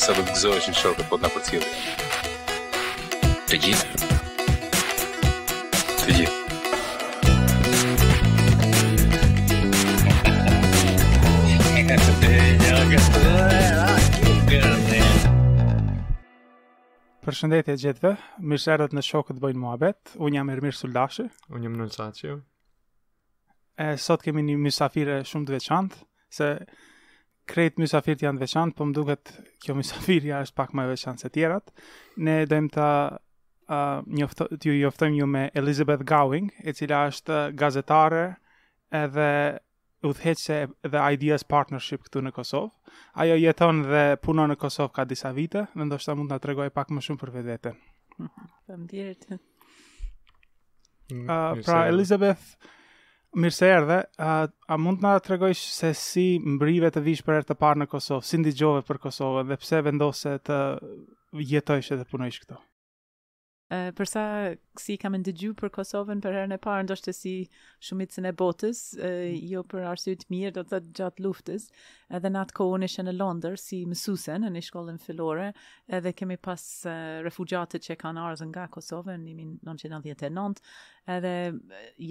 Sa do të gëzoheshin shokët po të na përcjellin. Të gjithë. Të gjithë. Përshëndetje të gjithëve, mirë se erdhët në Shokët Bojnë Muhabet. Unë jam Ermir Suldashi. Unë jam Nulsaçi. E, sot kemi një mysafire shumë të veçantë, se krejt mysafirët janë të veçantë, po më duket kjo mysafirja është pak më e veçantë se tjerat. Ne dojmë të uh, njofto, t'ju joftojmë ju me Elizabeth Gowing, e cila është gazetare edhe udhëheqëse e The Ideas Partnership këtu në Kosovë. Ajo jeton dhe punon në Kosovë ka disa vite, dhe ndoshta mund të na tregojë pak më shumë për vetveten. Faleminderit. Mm, uh, pra Elizabeth, mirë se erdhe, uh, a mund të na tregojsh se si mbrive të vish për herë të parë në Kosovë, si ndigjove për Kosovën dhe pse vendose të jetojsh dhe punojsh këtu? Uh, për sa si kam ndëgju për Kosovën për herën e parë, ndoshta si uh, shumicën e botës, mm. jo për arsyet e mira, do të thotë gjatë luftës, edhe në atë kohë unë isha në Londër si mësuese në një shkollë fillore, edhe kemi pas refugjatët që kanë ardhur nga Kosova në 1999, edhe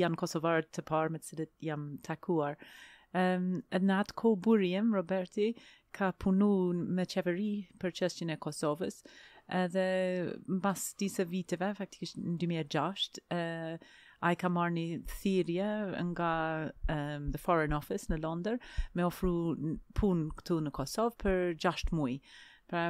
janë kosovarët e parë me të cilët jam takuar. Um, në atë kohë burri im, Roberti, ka punu me qeveri për qështjën e Kosovës, edhe mbas disa viteve, faktikisht në 2006, uh, ai ka marrë një thirje nga um, The Foreign Office në Londër, me ofru punë këtu në Kosovë për 6 muj. Pra,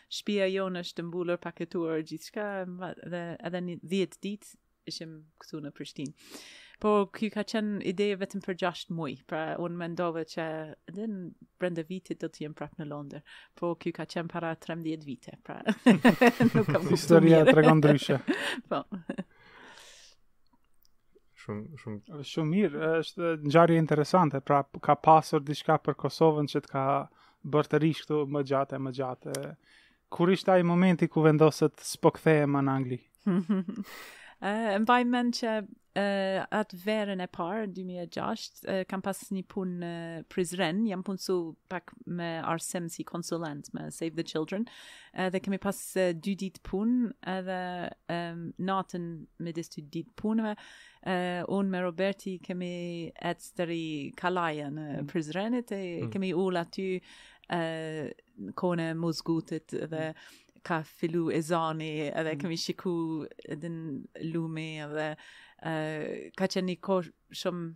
Shpia jonë e mbyllur, paketuar gjithçka edhe në 10 ditë ishim këtu në Prishtinë. Po ky ka qenë ide vetëm për 6 muaj. Pra unë mendova që edhe në brenda vitit do të jem prapë në Londër. Po ky ka qenë para 13 vite. Pra nuk kam... Historia tregon ndryshe. Po. Shumë shumë shumë mirë, është ngjarje interesante, pra ka pasur diçka për Kosovën që të ka bërë të rish këtu më gjatë e më gjatë. Kur ishte ai momenti ku vendosët s'po kthehem në Angli? Ë, mbaj mend që, ë, atë verën e parë 2006 e, kam pas një punë në Prizren, jam punësu pak me arsim si konsulent me Save the Children edhe kemi pas uh, dy ditë punë edhe um, natën midis dy ditë punëve uh, unë me Roberti kemi ecë deri kalaja e mm. Prizrenit e mm. kemi ulë aty uh, kohën e muzgutit dhe mm. ka fillu ezani edhe mm. kemi shiku edhe lumi edhe uh, ka qenë një kohë shumë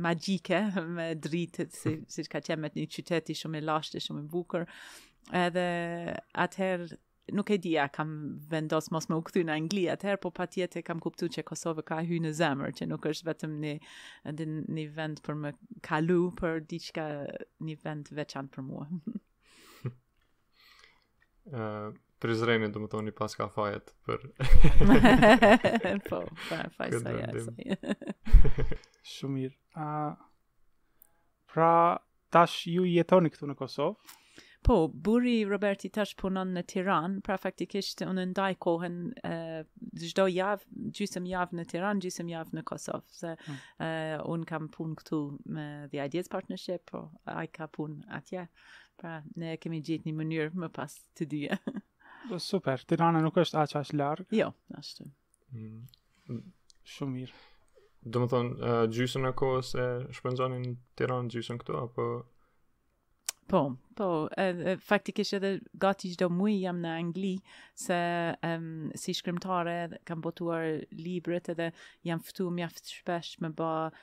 magjike me dritët si si ka qenë me një qytet i shumë i lashtë i shumë i bukur edhe atëherë nuk e di, kam vendos mos me u kthy në Angli atëherë po patjetër kam kuptu që Kosova ka hy në zemër që nuk është vetëm një një vend për me kalu por diçka një vend veçantë për mua Uh, Prizreni, domethënë, pas ka fajet për... po, pa, faj sa ja, sa ja. Shumë mirë. Uh, pra, tash ju jetoni këtu në Kosovë? Po, burri Roberti tash punon në Tiranë, pra faktikisht unë ndaj kohën uh, çdo javë, gjysmë javë në Tiranë, gjysmë javë në Kosovë, se uh, unë kam punë këtu me The Ideas Partnership, po, Ai ka punë atje. Pra, ne kemi gjetë një mënyrë me pas të dyja. Po, super, Tirana nuk është aq aq larg. Jo, ashtu. Mm. Shumë mirë. Domethonë, uh, gjysën e kohës e shpenzoni në Tiranë gjysën këtu, apo... Po, po, e, e, faktikisht edhe gati çdo muj jam në Angli, se um, si shkrimtare kam botuar librat edhe jam ftu mjaft shpesh me ba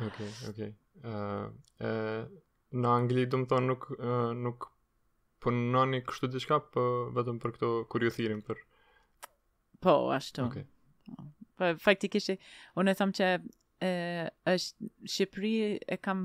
Ok, ok. Uh, uh, në Angli, domethonë, nuk, uh, nuk punoni kështu diçka, për, po vetëm për këto kur ju thirrin për... Po, ashtu. Ok. Po, po faktikisht, unë e thom që e, është Shqipëri e kam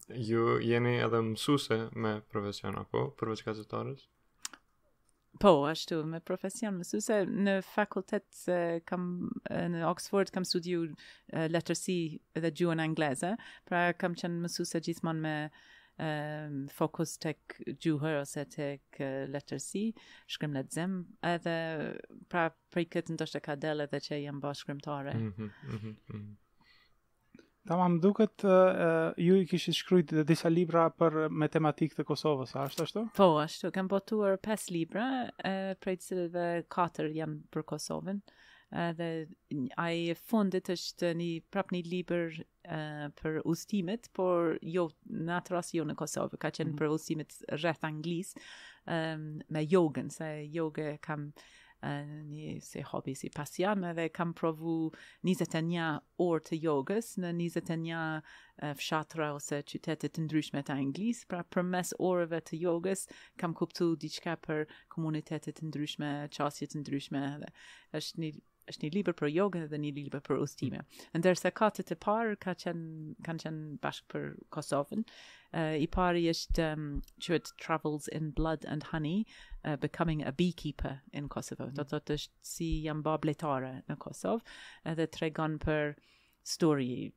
Ju jeni edhe mësuse me profesion, apo, përveç gazetares? Po, ashtu, me profesion mësuse, në fakultet se kam, në Oxford kam studiu uh, letërsi dhe gjuhën angleze, pra kam qenë mësuse gjithmonë me um, fokus te gjuha ose tek letërsi, shkrim-lexim, edhe pra prej këtë ndoshta ka dal edhe që jam bo shkrimtare. Mm -hmm, mm -hmm. Tamam, më duket, ju i kishit shkrujt dhe disa libra për me tematikë të Kosovës, a është ashtu? Po, ashtu, kam botuar 5 libra, e, prej të cilëve 4 janë për Kosovën, e, dhe ai i fundit është një prap një libër e, për udhëtimet, por jo, në atë rast jo në Kosovë, ka qenë mm. për udhëtimet rreth Anglisë, e, me jogën, se jogën e kam një si hobi, si pasion, edhe kam provu 21 orë të jogës në 21 fshatra ose qytete të ndryshme të Anglisë, pra përmes orëve të jogës kam kuptu diçka për komunitete të ndryshme, qasje të ndryshme edhe. është një është një libër për jogën dhe një libër për udhëtime. Ndërsa katërt e parë ka qen, kanë qenë bash për Kosovën, Uh, i pari është um, quhet Travels in Blood and Honey, uh, Becoming a Beekeeper in Kosovo. Mm. Do të thotë është si jam ba bletare në Kosovë, edhe tregon për story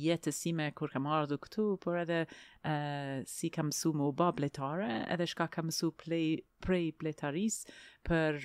jetës sime kur kam ardhur këtu, por edhe uh, si kam mësu me u ba bletare, edhe shka kam mësu plej, prej bletarisë për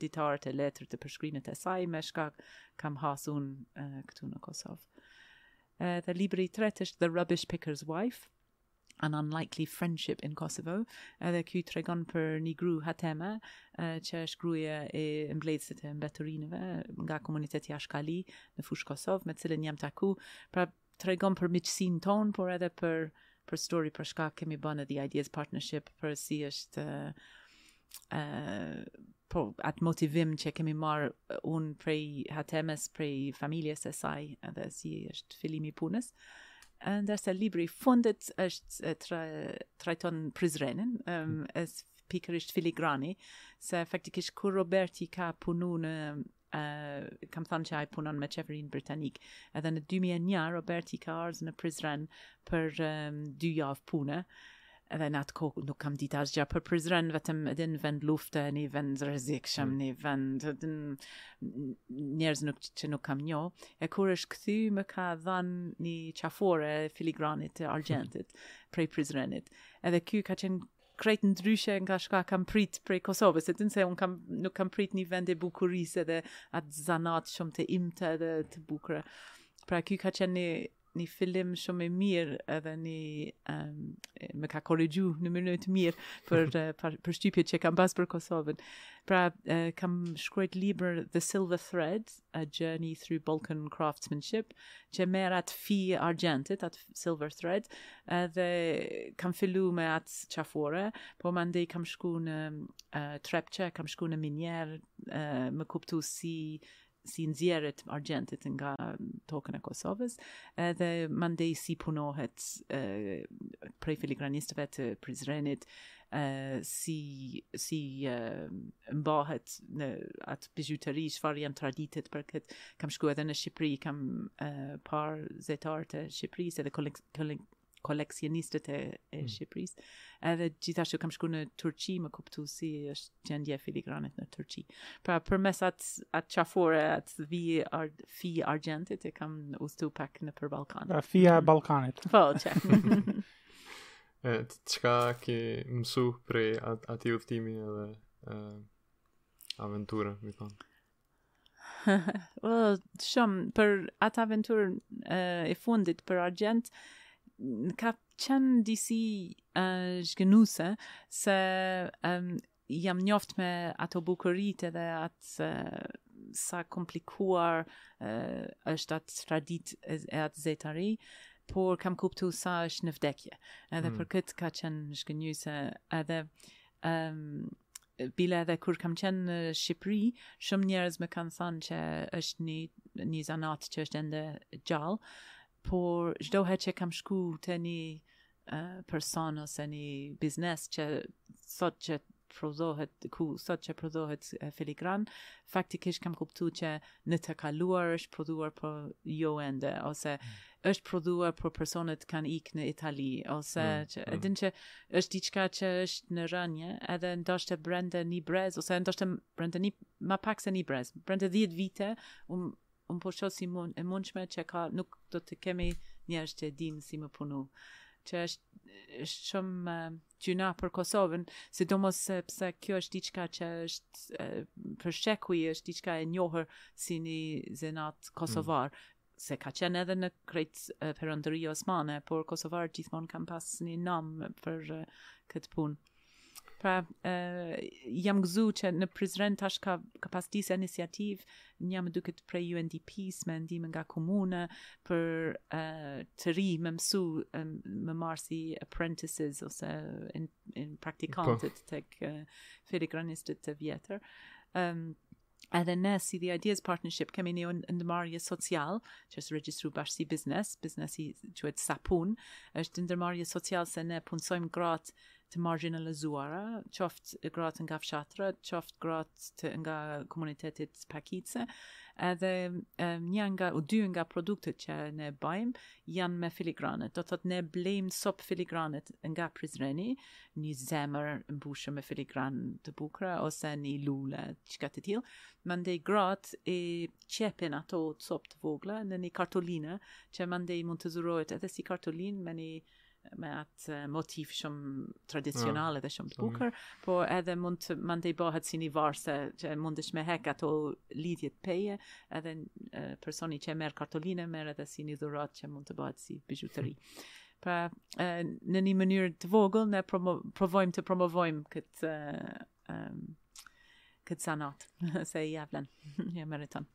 ditarët e letrat e përshkrimet e saj, me shka kam hasun këtu në Kosovë. Dhe libri i tretë është The Rubbish Picker's Wife, an unlikely friendship in Kosovo, edhe ky tregon për një gru Hateme, që është gruja e mbledhësit e mbeturinave nga komuniteti Ashkali në Fushë Kosovë, me cilën jam taku, pra tregon për miqësinë tonë, por edhe për për story për shka kemi bën The Ideas Partnership për si është ë po atë motivim që kemi marrë unë prej Hatemes prej familjes së saj edhe si është fillimi i punës ndërsa libri i fundit është tra, trajton Prizrenin um, është pikërisht filigrani se faktikisht kur Roberti ka punu në Uh, kam thënë që ai punon me qeverinë britanik. Edhe në 2001 Roberti ka ardhur në Prizren për um, dy javë punë edhe në atë kohë nuk kam ditë asgjë për Prizren, vetëm edhe një vend lufte, një vend rrezikshëm, mm. një vend njerëz nuk që nuk kam njoh. E kur është kthy më ka dhënë një qafore filigranit të argjentit prej Prizrenit. Edhe ky ka qenë krejt ndryshe nga shka kam prit prej Kosovës, se të se unë kam, nuk kam prit një vend e bukurisë edhe atë zanat shumë të imta edhe të bukura. Pra kjo ka qenë një, një fillim shumë e mirë edhe një, um, më ka korrigju në mënyrë të mirë për, për, përshtypje që kam pas për Kosovën. Pra kam shkruajt libër The Silver Thread, A Journey Through Balkan Craftsmanship, që merr atë fije argjentit, atë silver thread, edhe kam fillu me atë qafore, po mandej kam shku në uh, Trepçe, kam shku në minierë, uh, me kuptu si si nxjerret argjenti nga tokën e Kosovës, edhe mandej si punohet uh, prej filigranistëve të Prizrenit, si si mbahet në atë bizhuteri çfarë janë traditet për këtë kam shkuar edhe në Shqipëri kam uh, parë zejtarët e Shqipërisë edhe kolek, kolek, koleksionistët e, e mm. Shqipërisë edhe gjithashtu kam shkuar në Turqi me kuptu si është gjendja e filigranit në Turqi pra përmes atë atë qafore atë vi ard, fije argjentit e kam udhëtu pak nëpër Ballkan a fija e Ballkanit po që E, çka ki msu prej atij udhtimi edhe e, aventurën, me i thanë? well, shumë, për atë aventurën e, e fundit për argjend, ka qenë disi uh, zhgënjyese se um, jam njoft me ato bukuritë edhe atë sa komplikuar është atë traditë e atë zejtari, por kam kuptu sa është në vdekje. Edhe mm. për këtë ka qenë zhgënjyese, edhe um, bile edhe kur kam qenë në Shqipëri, shumë njerëz më kanë thënë që është një, një zanat që është ende gjallë, por çdo herë që kam shku te një person ose një biznes që thotë që prodhohet ku thotë që prodhohet filigran faktikisht kam kuptu që në të kaluar është prodhuar por jo ende ose mm. është prodhuar por personat kanë ik në Itali ose mm. që mm. që është diçka që është në rënie edhe ndoshta brenda një brez ose ndoshta brenda një ma pak se një brez brenda 10 vite um, Unë po shoh si e mundshme që ka nuk do të kemi njerëz që dinë si me punu që është është shumë gjynah për Kosovën, sidomos sepse kjo është diçka që është për shekuj është diçka e njohur si një zanat kosovar. Mm. se ka qenë edhe në krejt perandori osmane, por kosovarët gjithmonë kanë pas një nam për këtë punë. Pra, uh, jam gëzu që në Prizren tash ka, ka pas disa iniciativa, një më duket prej UNDP-s me ndihmë nga komuna për uh, të rinj me mësu um, me marrë si apprentices ose in, in praktikantët po. tek uh, filigranistët të vjetër. Um, edhe ne si The Ideas Partnership kemi një ndërmarrje sociale që është regjistru bashkë si biznes, biznesi quhet Sapun, është ndërmarrje sociale se ne punësojmë gratë të marginalizuara, qoftë gratë nga fshatrat, qoftë gratë të, nga komunitetet pakicë, edhe një nga, u dy nga produktet që ne bajmë, janë me filigranet. Do të thotë ne blejmë copë filigranet nga Prizreni, një zemër mbushur me filigran të bukura ose një lule, çka të tillë. Mandej gratë i qepin ato copë të vogla në një kartolinë, që mandej mund të dhurohet edhe si kartolinë me një me atë eh, motiv shumë tradicional ah, dhe shumë të bukur, po edhe mund të mandej bëhet si një varëse që mundesh me hek ato lidhjet prej, edhe eh, personi që e merr kartolinën merr edhe si një dhuratë që mund të bëhet si bizhuteri. Pra, në një mënyrë të vogël, ne promo, provojmë të promovojmë këtë, um, këtë zanat, se ia vlen, e meriton.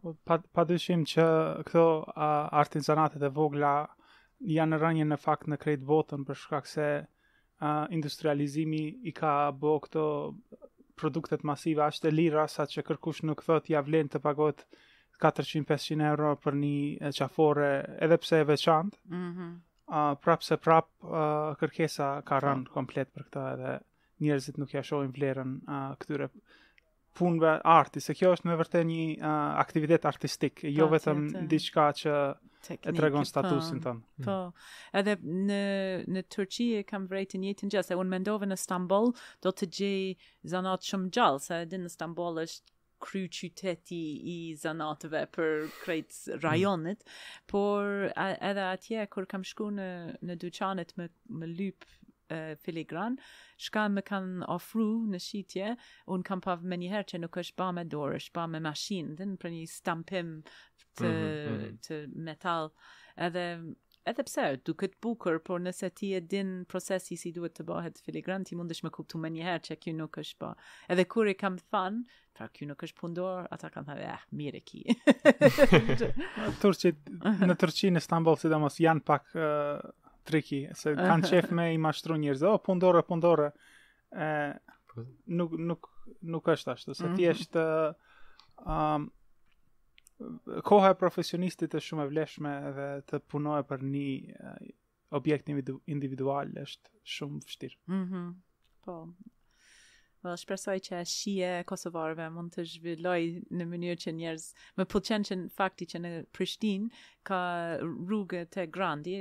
Po, pa, pa dyshim që këto uh, artizanatet e vogla janë n'rënie në fakt në krejt botën për shkak se uh, industrializimi i ka bo këto produktet masive aq të lira sa që kërkush nuk thotë ia vlen të paguhet 400-500 euro për një qafore edhe pse e veçantë mm -hmm. uh, prap se prap uh, kërkesa ka po. rënë komplet për këta edhe njerëzit nuk ia shohin vlerën uh, këtyre punëve arti, se kjo është me vërtetë një uh, aktivitet artistik, pa, jo vetëm diçka që Teknik, e tregon po. statusin tonë. Mm. Po. Edhe në në Turqi e kam vrejë të njëjtën gjë, se unë mendova në Stamboll do të gjej zanat shumë gjallë, se edhe në Stamboll është kryeqyteti i zanatëve për krejt mm. rajonit, mm. por a, edhe atje kur kam shku në në dyqanet me me lyp filigran, çka më kanë ofru në shitje, unë kam pa menjëherë që nuk është ba me dorë, është ba me mashinë, domethënë një stampim të, mm -hmm. të metal, edhe Edhe pse duket bukur, por nëse ti e din procesi si duhet të bëhet filigran, ti mundesh me kuptu menjëherë që kjo nuk është ba. Edhe kur i kam thënë, Pra kjo nuk është punë dore, ata kanë thënë, eh, mirë e ki. në Turqi, në Turqi, në Istanbul, sidomos janë pak uh, triki, se kanë qejf me i mashtru njerëz, oh, punë dore, punë dore, e, po. nuk, nuk, nuk është ashtu, se thjesht, um, koha e profesionistit është shumë e vlefshme dhe të punojë për një objekt individual është shumë vështirë. Mm -hmm. Po, Dhe po, shpresoj që shija e kosovarëve mund të zhvillohet në mënyrë që njerëz më pëlqen që në fakti që në Prishtinë ka rrugë te Grandi,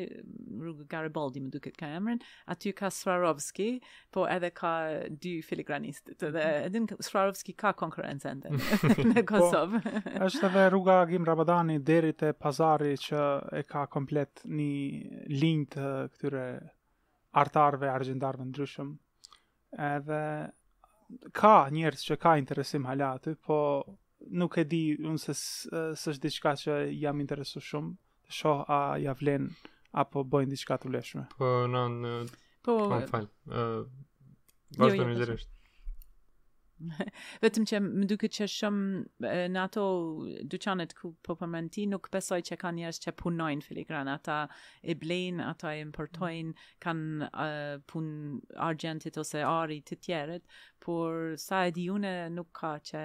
rrugë Garibaldi më duket ka emrin, aty ka Swarovski, Po edhe ka dy filigranistë dhe mhm. e din, Swarovski ka konkurrencë në po, Kosovë. Po, është edhe rruga Agim Ramadani deri te pazari që e ka komplet një linjë të këtyre artarëve, argjendarëve ndryshme. Edhe ka njerëz që ka interesim hala aty, po nuk e di unë se s'është diçka që jam interesu shumë, shoh a ia vlen apo bëjnë diçka të vlefshme. Po në në po më fal. Ë jo, jo, vazhdoni jo, drejt. Vetëm që më duket që shumë në ato dyqanet ku po përmend ti nuk besoj që ka njerëz që punojnë filigran, ata e blejnë, ata e importojnë, kanë uh, punë argjendit ose ari të tjerët, por sa e di unë nuk ka që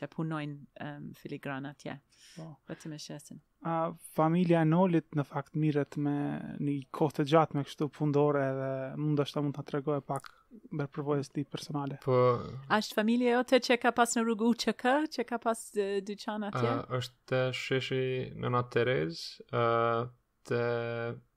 që punojnë um, filigran atje. Po. Vetëm e shesin. A, familja e Nolit në fakt miret me një kohë të gjatë me kështu pundore edhe mund ndoshta mund të tregojë pak prej përvojës tij personale. Po... A është familje ajo që ka pas në rrugë që ka, që ka pas dyqan atje? A, është te sheshi Nëna Terezë, a, të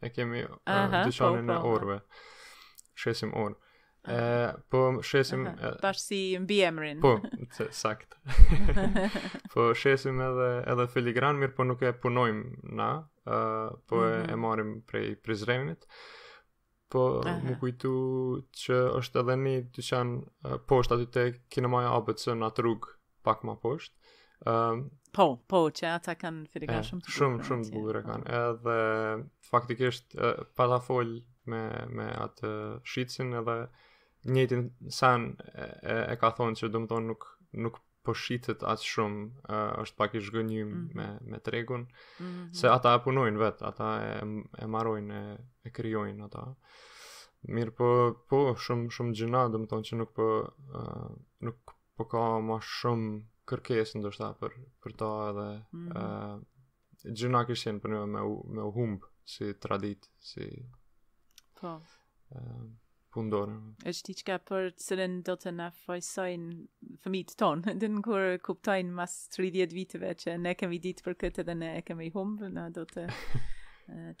e kemi uh, dyqanin po, po, po. e orëve. Shesim orë. E, po shesim... Bash si mbiemrin. Po, se, saktë. po shesim edhe, edhe filigran, mirëpo nuk e punojmë na, e, po mm -hmm. e, mhm. e marrim prej Prizrenit. Po Aha. m'u kujtu që është edhe një dyqan poshtë aty te kinemaja ABC në atë rrugë pak ma poshtë. Ëm uh, Po, po, që ata kanë filigran eh, shumë të bukur. Shumë shumë të bukur e kanë. Po. Edhe faktikisht uh, eh, pata fol me me atë shitsin edhe njëjtin sen e, e, e ka thonë që domethënë nuk nuk po shitet as shumë uh, është pak i zhgënjy mm -hmm. me me tregun mm -hmm. se ata e punojnë vet ata e e marrojnë e, e krijojnë ata mirëpo po shumë shumë gjëna domethënë që nuk po uh, nuk po ka ma shumë kërkesë ndoshta për për ta edhe ë mm -hmm. uh, gjynah ish për me me u humb si traditë, si po. ë uh, pundore. Është diçka për të cilën do të na fajësojnë fëmijët tonë, dhe ne kur kuptojnë mas 30 viteve që ne kemi ditë për këtë dhe ne e kemi humb, na do të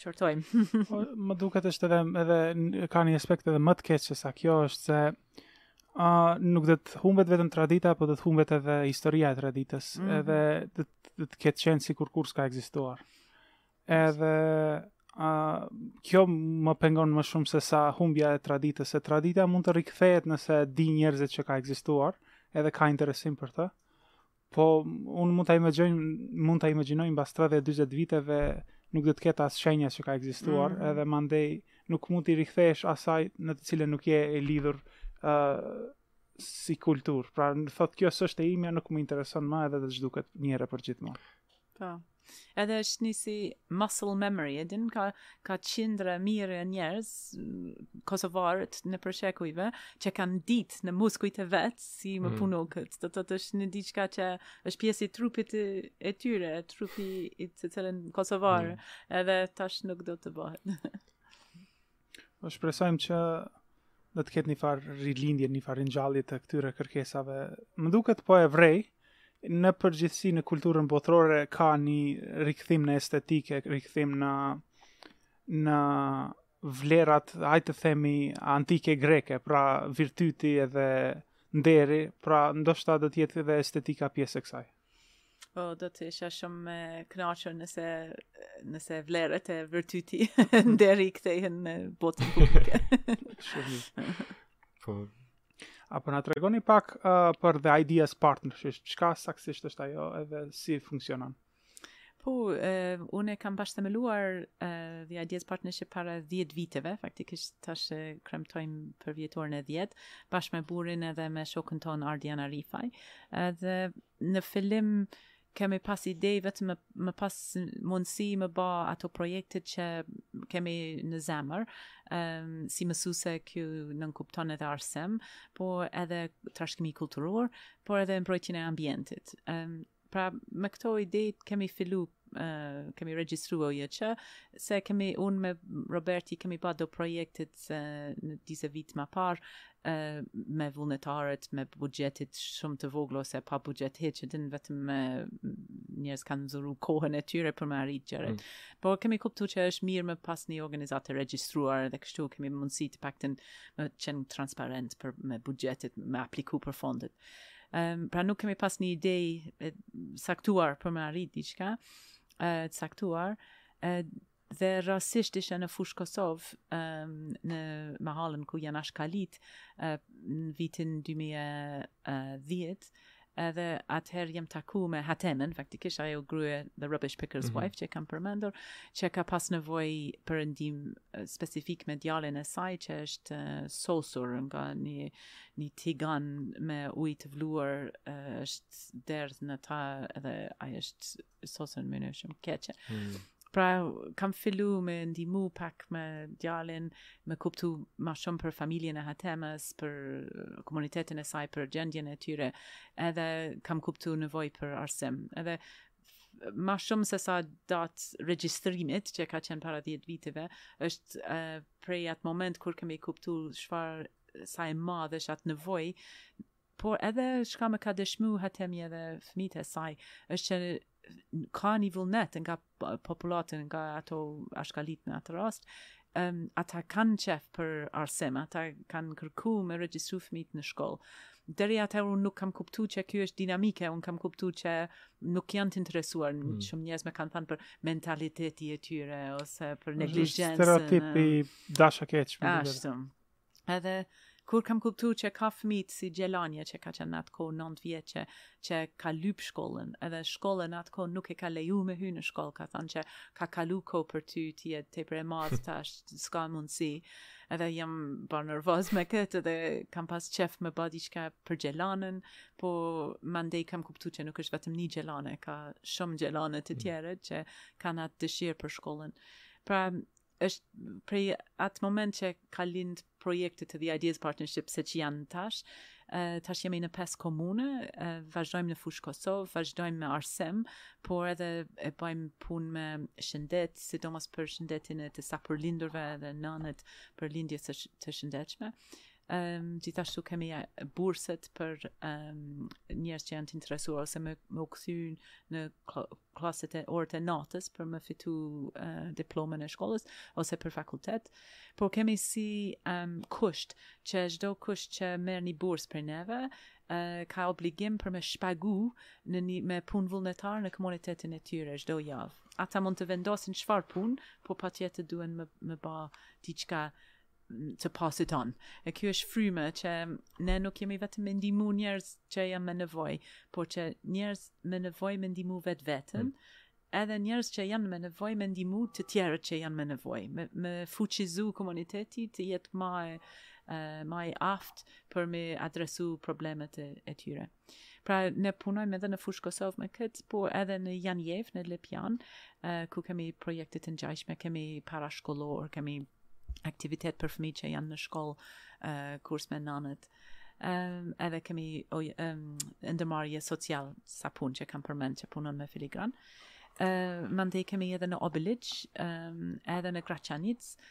qortojnë. Po, më duket është edhe edhe ka një aspekt edhe më të keq se sa kjo është se a uh, nuk do të humbet vetëm tradita, por do të humbet edhe historia e traditës, mm -hmm. edhe do të të ketë qenë sikur kurrë s'ka ekzistuar. Edhe a uh, kjo më pengon më shumë se sa humbja e traditës, se tradita mund të rikthehet nëse dinë njerëzit që ka ekzistuar, edhe ka interesim për të. Po, unë mund ta imagjinoj, mund ta imagjinoj mbas 30-40 viteve nuk do të ketë as shenja që ka ekzistuar, mm -hmm. edhe mandej nuk mund t'i rikthehesh asaj në të cilën nuk je e lidhur ë uh, si kulturë. Pra, thotë kjo s'është e imja, nuk më intereson më edhe do zhduket njëherë për gjithmonë. Po. Edhe është një si muscle memory, e din, ka, ka qindra mijëra njerëz kosovarë nëpër shekujve që kanë ditë në muskujt e vet si me mm. punu këtë. Do thotë është një diçka që është pjesë e trupit e, e tyre, trupi i secilit kosovar, mm. edhe tash nuk do të bahet. Po shpresojmë që do të ketë një farë rilindje, një farë ringjallje të këtyre kërkesave. Më duket po e vrej, në përgjithësi në kulturën botërore ka një rikthim në estetikë, rikthim në, në vlerat, hajt të themi, antike greke, pra virtyti edhe nderi, pra ndoshta do të jetë edhe estetika pjesë e kësaj. Po, do të isha shumë e kënaqur nëse, nëse vlerat e virtyti nderi i kthehen në botën publike. shumë. Po. A po na tregoni pak uh, për The Ideas Partnership, çka saktësisht është ajo edhe si funksionon? Po, unë kam bashkëthemeluar The Ideas Partnership para 10 viteve, faktikisht tash e kremtojmë përvjetorin e 10, bashkë me burrin edhe me shokun tonë Ardian Arifaj. Dhe në fillim kemi pas ide vetëm me, me pas mundësi me ba ato projekte që kemi në zemër, um, si mësuse kjo nënkupton edhe arsim, po edhe trashëgimi kulturor, por edhe mbrojtjen e ambientit. Um, Pra me këto ide kemi fillu kemi regjistru OJQ, se kemi unë me Roberti kemi ba do projektet në disa vit ma parë, me vullnetarët, me buxhetet shumë të vogla ose pa buxhet hiç, që din vetëm me njerëz kanë dhuru kohën e tyre për me arrit gjërat. Mm. Por kemi kuptu që është mirë me pas një organizatë të regjistruar dhe kështu kemi mundësi të paktën me qenë transparent për, me buxhetet, me apliku për fondet. pra nuk kemi pas një ide e caktuar për me arrit diçka të caktuar. E, dhe rastësisht isha në Fushë Kosovë, në mahallën ku janë ashkalitë në vitin 2010 edhe atëherë jam taku me Hatemen, faktikisht ajo grue The Rubbish Picker's mm -hmm. Wife që kam përmendur, që ka pas nevojë për ndihmë specifik me djalin e saj që është sosur nga një uh, Një tigan me ujë të vluar është derdh në ta edhe ai është sosur në mënyrë shumë të keqe. Mm. Pra kam fillu me ndihmu pak me djalin, me kuptu ma shumë për familjen e Hatemes, për komunitetin e saj, për gjendjen e tyre, edhe kam kuptu nevojë për arsim. Edhe ma shumë se sa datë regjistrimit që ka qenë para 10 viteve, është uh, prej atë moment kur kemi kuptu çfarë sa e madhe është atë nevojë, por edhe çka më ka dëshmu Hatemja edhe fëmijët e saj, është që ka një vullnet nga popullatën, nga ato ashkalitë në atë rast, um, ata kanë qejf për arsim, ata kanë kërku me regjistru fëmijët në shkollë. Deri atëhe unë nuk kam kuptu që kjo është dinamike, unë kam kuptu që nuk janë të interesuar, mm. shumë njerëz më kanë thanë për mentaliteti e tyre, ose për neglizhencën. Stereotipi fatkeqë. Ashtu. edhe kur kam kuptu që ka fëmijët si Gjelanja që ka qenë në atë kohë nëntë vjeçe që ka lyp shkollën edhe shkolla në atë kohë nuk e ka leju me hy në shkollë ka thonë që ka kalu koha për ty ti je tepër e madhe tash s'ka mundësi edhe jam bërë nervoz me këtë edhe kam pas qef me ba diçka për Gjelanën po mandej kam kuptu që nuk është vetëm një Gjelane ka shumë Gjelane të mm. tjere që kanë atë dëshirë për shkollën pra është prej atë moment që ka lind projekte të The Ideas Partnership siç janë tash. Tash jemi në pesë komune, vazhdojmë në Fushë Kosovë, vazhdojmë me arsim, por edhe e bëjmë punë me shëndet, sidomos për shëndetin e të sapolindurve dhe nanët për lindje të shëndetshme. Um, gjithashtu kemi burset për um, njerës që janë të interesuar ose me, me u kthy në klaset e orët e natës për me fitu uh, diplomën e shkollës ose për fakultet, por kemi si um, kusht që çdokush që merr një bursë prej neve, uh, ka obligim për me shpagu në një, me punë vullnetar në komunitetin e tyre çdo javë. Ata mund të vendosin çfarë punë, po patjetër duhen me me ba diçka to pass it on. E kjo është frymë që ne nuk jemi vetëm me ndihmu njerëz që janë me nevojë, por që njerëz me nevojë me ndihmu vetveten, mm. edhe njerëz që janë me nevojë me ndihmu të tjerët që janë me nevojë, me, me fuqizu komuniteti të jetë ma e, ma e aftë për me adresu problemet e, e tyre. Pra ne punojmë edhe në Fushë Kosovë me këtë, po edhe në Janjevë, në Lipjan, uh, ku kemi projekte të ngjashme, kemi parashkollor, kemi aktivitet për fëmijë që janë në shkollë, uh, kurs me nanët. Um, edhe kemi um, ndërmarrje sociale, Sa-Punë që kam përmend që punon me filigran. Uh, mandej kemi edhe në Obiliq, um, edhe në Graçanicë,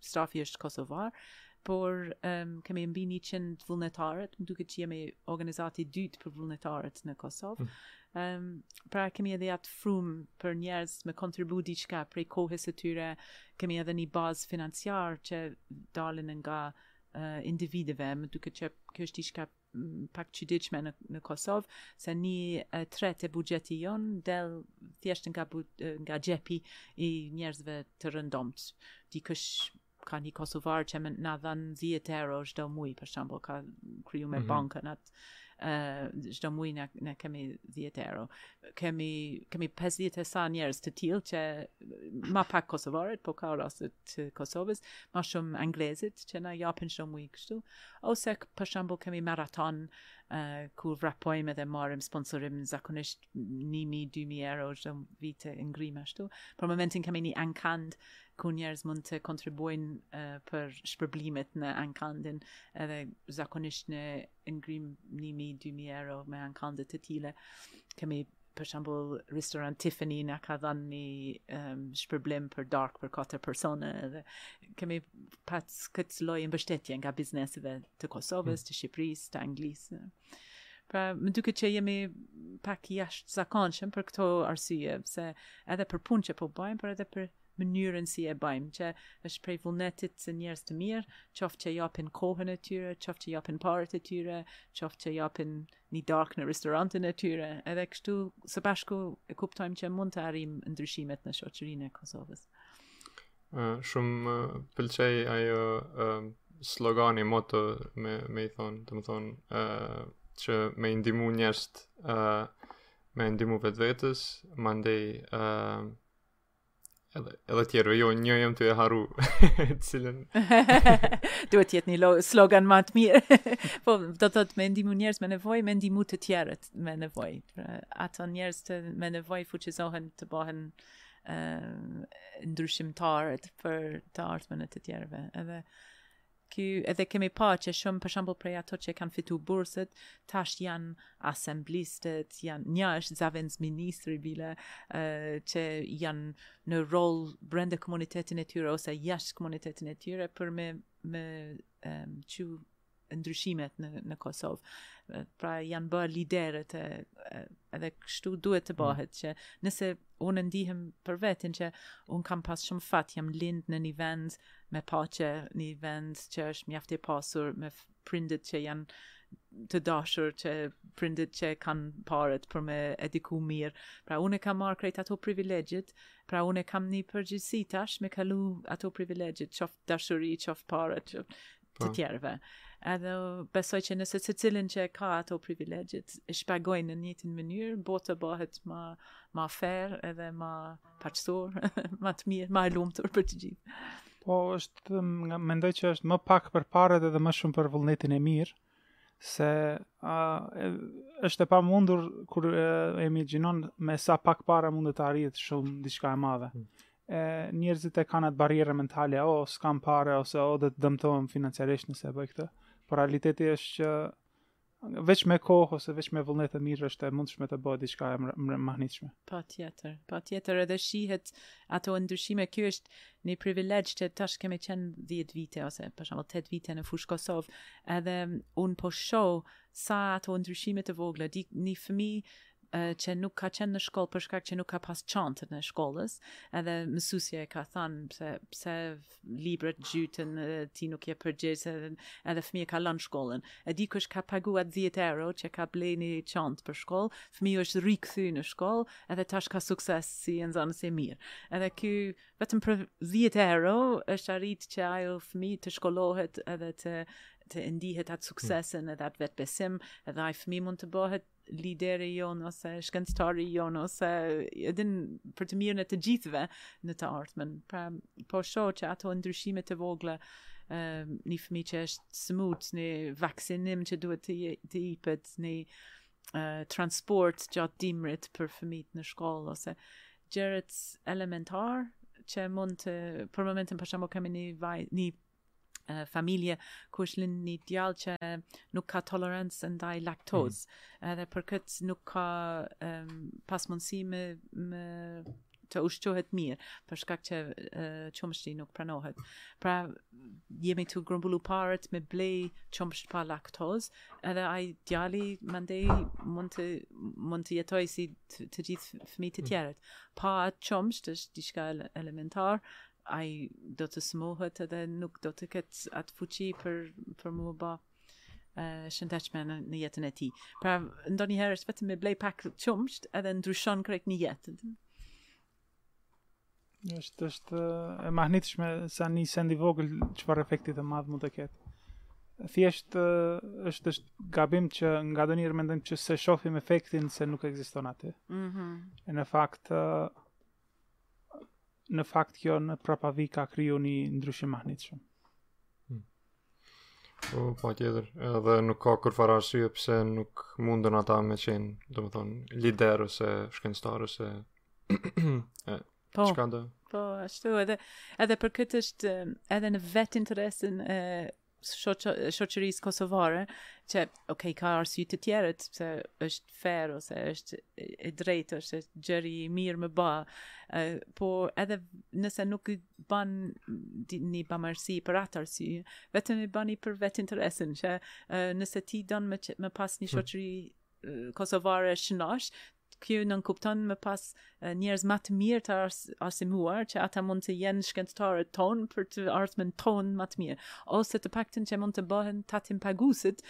Stafi është kosovar, por um, kemi mbi 100 vullnetarët, më duket që jemi organizata e dytë për vullnetarët në Kosovë. Um, pra kemi edhe atë frymë për njerëz me kontribu diçka prej kohës së tyre, kemi edhe një bazë financiare që dalin nga uh, individëve, më duket që kjo është diçka pak e çuditshme në në Kosovë se një e tretë e buxhetit jonë del thjesht nga bu, nga xhepi i njerëzve të rëndomtë. Dikush ka një kosovar që më na dhan 10 euro çdo muaj për shembull ka krijuar me mm -hmm. bankën atë çdo muaj na ne kemi 10 euro. Kemi kemi 50 e sa njerëz të tillë që ma pak kosovarët, po ka raste të Kosovës, ma shumë anglezët që na japin çdo muaj kështu. Uh, Ose për shembull kemi maraton ku vrapojmë edhe marrim sponsorim zakonisht 1000-2000 euro çdo vit e ngrim ashtu. Për momentin kemi një ankand ku njerëzit mund të kontribuojnë për shpërblimet në ankandin edhe zakonisht ne ngrim 1000-2000 euro me ankande të tilla. Kemi për shembull restorant Tiffany na ka dhënë një um, shpërblim për darkë për katër persona dhe kemi pas këtë lloj mbështetje nga bizneseve të Kosovës, hmm. të Shqipërisë, të Anglisë. Pra, më duket që jemi pak jashtëzakonshëm për këto arsye, se edhe për punën që po bëjmë, por edhe për mënyrën si e bëjmë, që është prej vullnetit të njerëzve të mirë, qoftë që japin kohën e tyre, qoftë që japin paret e tyre, qoftë që japin një darkë në restorantin e tyre, edhe kështu së bashku e kuptojmë që mund të arrim ndryshimet në shoqërinë e Kosovës. Uh, shumë uh, pëlqej ajo uh, slogani moto me me i thënë, domethënë uh, që me i ndihmu njerëzit uh, me ndihmu vetvetes, mandej uh, Edhe, edhe tjerëve, jo, unë jam tu e harru, cilën... Duhet të jetë një slogan ma të mirë. po, do të thotë, me ndihmu njerëz me nevojë, me ndihmu të tjerët me nevojë. Pra, ato njerëzit me nevojë fuqizohen të bohen uh, ndryshimtarët për të ardhmen e të tjerëve. Edhe, Ky edhe kemi pa që shumë për shembull prej ato që kanë fitu bursët, tash janë asamblistët, janë një është zëvendësministri bile uh, që janë në rol brenda komunitetin e tyre ose jashtë komunitetin e tyre për me me um, çu ndryshimet në në Kosovë. Pra janë bërë liderët e edhe kështu duhet të mm. bëhet që nëse unë ndihem për veten që unë kam pas shumë fat jam lind në një vend me paqe, një vend që është mjaft i pasur me prindët që janë të dashur që prindët që kanë paret për me eduku mirë. Pra unë kam marrë krejt ato privilegjet, pra unë kam një përgjegjësi tash me kalu ato privilegjet, qoftë dashuri, qoftë paret, të tjerëve. Edhe besoj që nëse secili që e ka ato privilegjet, e shpagojnë në njëjtën mënyrë, bota bëhet ma, ma fer edhe ma paqësor, ma të mirë, ma e lumtur për të gjithë. Po, është, mendoj që është më pak për paret edhe më shumë për vullnetin e mirë, se a, e, është e pamundur kur e, e imagjinon me sa pak para mund të arrihet shumë diçka e madhe. Hmm. E, njerëzit e kanë atë barrierë mentale, o, oh, s'kam pare, ose o, oh, do të dëmtohem financiarisht nëse bëj këtë. Por realiteti është që veç me kohë ose veç me vullnet të mirë është e mundshme të bëhet diçka e mahnitshme. Patjetër, patjetër edhe shihet ato ndryshime. Ky është një privilegj që tash kemi qenë 10 vite ose për shembull 8 vite në Fushë Kosovë, edhe unë po shoh sa ato ndryshime të vogla, di një fëmijë që nuk ka qenë në shkollë për shkak që nuk ka pas çantën e shkollës, edhe mësuesja i ka thënë pse pse librat gjytën ti nuk je përgjegjës edhe, edhe fëmija ka lënë shkollën. E dikush ka paguat 10 euro që ka blerë një çantë për shkollë, fëmija është rikthy në shkollë, edhe tash ka sukses si nxënës i mirë. Edhe ky, vetëm për 10 euro, është arrit që ai fëmi të shkollohet edhe të, të ndihet atë suksesin hmm. edhe atë vetëbesim, edhe ai fëmi mund të bëhet lideri jonë ose shkencëtari jonë ose edhe për të mirën e të gjithëve në të ardhmen. Pra, po sho që ato ndryshime të vogla, një fëmi që është smut, një vaksinim që duhet të, të ipet, një transport gjatë dimrit për fëmit në shkollë, ose gjërat elementare që mund të, për momentin për shembull kemi një, vaj, një uh, familje ku është lind një djallë që nuk ka tolerancë ndaj laktozë, mm. edhe për këtë nuk ka um, pas mundësi me, me të ushqehet mirë, për shkak që qumështi nuk pranohet. Pra, jemi tu grumbullu paret me blej qumësht pa laktoz, edhe ai djali mandej mund të, mund të jetojë si të, të gjithë fëmijët e mm. tjerë. Pa atë qumësht është diçka elementare, ai do të smuhet edhe nuk do të ketë atë fuqi për, për me u ba shëndetshme në, në jetën e tij. Pra ndonjëherë është vetëm me blej pak qumësht edhe ndryshon krejt një jetë. Është është e mahnitshme sa një send i vogël çfarë efekti të madh mund të ketë. Thjesht është është gabim që ngandonjëherë mendojmë që s'e shofim efektin se nuk ekziston aty. Mm -hmm. E në fakt në fakt kjo në prapavi ka kriju një ndryshim të mahnitshëm. Hmm. Po, patjetër, edhe nuk ka kurrfarë arsye pse nuk mundën ata me qenë, domethonë, liderë ose shkencëtarë ose... e, po, çka do? Po, ashtu edhe, edhe për këtë është edhe në vetë interesin e shoqërisë kosovare, që ok, ka arsye të tjera sepse është fair ose është e drejtë, ose gjëja e mirë me ba. Po edhe nëse nuk e ban një bamirësi për atë arsye, vetëm e bani për vetë interesin, që nëse ti don me, me pas një hmm. shoqëri kosovare shnosh, Kjo nënkupton me pas njerëz ma të mirë të arsimuar që ata mund të jenë shkencëtarët tonë për të ardhmen tonë ma të mirë, ose të paktën që mund të bahen tatimpaguesit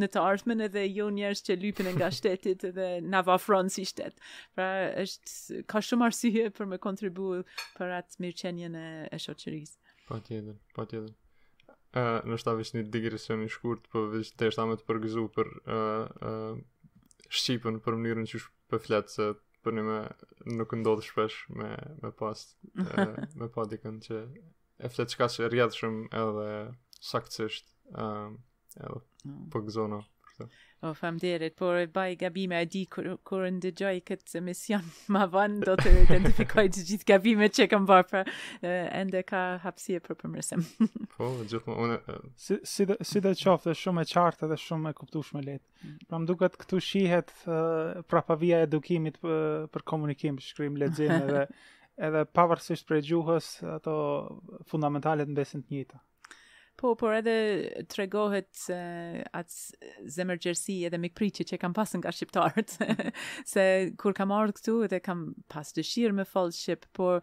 në të ardhmen edhe jo njerëz që lypin nga shteti dhe na varfron si shtet. Pra është ka shumë arsye për me kontribu për atë mirëqenien e, e shoqërisë. Patjetër, patjetër. Uh, nashta veç një digresion i shkurt, po veç deshta me t'përgëzu për uh, uh, shqipën për mënyrën qysh po e flet, se përnime nuk ndodhë shpesh me, me pas, e, me pa dikën që e flet kaq rrjedhshëm edhe saktësisht, um, edhe mm. përgëzime. O, faleminderit, por e baj gabime, e di kur, kur e dëgjoj këtë emision ma vonë, do të identifikoj të gjithë gabime që kam bërë, pra ende ka hapsirë për përmirësim. po, gjithmonë, unë... Si, si, dhe, sidoqoftë, shumë e qartë dhe shumë e kuptueshme flet. Pra më duket këtu shihet uh, prapavija e edukimit për, uh, për komunikim, shkrim, lexim edhe edhe pavarësisht prej gjuhës, ato fundamentalet mbesin të njëjta. Po, por edhe tregohet se atë zemërgjërsi edhe mikpritje që kam pasë nga shqiptarët, se kur kam ardhë këtu edhe kam pasë dëshirë me folë shqip, por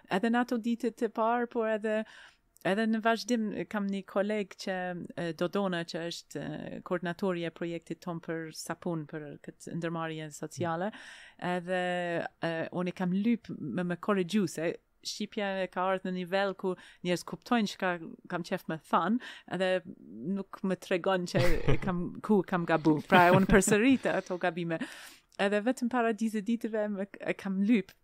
Edhe në ato ditët e parë, por edhe edhe në vazhdim kam një kolege Dodona që është koordinatorja e projektit ton për sapun për këtë ndërmarrje sociale, edhe unë i kam lyp me më korrigju se shqipja jem ka ardhë në nivel ku njerëz kuptojnë çka kam qef me than edhe nuk më tregojnë që kam, ku kam gabu pra unë përsëris ato gabime edhe vetëm para 10 ditëve më, e kam lyp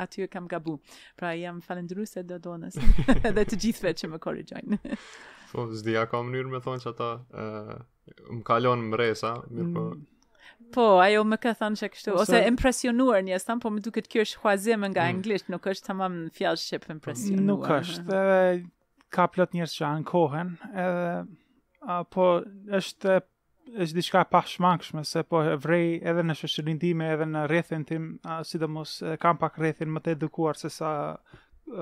aty e kam gabu. Pra jam falënderuese e Dodonës dhe të gjithëve që më korrigjojnë. po, s'di a ka mënyrë me thonë që ajo uh, më ka lon mbresa, mirëpo. Mm. Po, ajo më ka thënë që kështu, ose, ose impresionuar njerëz thanë, po më duket kjo është huazim nga mm. anglisht, nuk është tamam fjalë shqip impresionuar. Nuk është, edhe ka plot njerëz që ankohen, edhe apo është është diçka e pashmangshme se po e vrej edhe në shoqërinë time, edhe në rrethin tim, sidomos kam pak rrethin më të edukuar se sa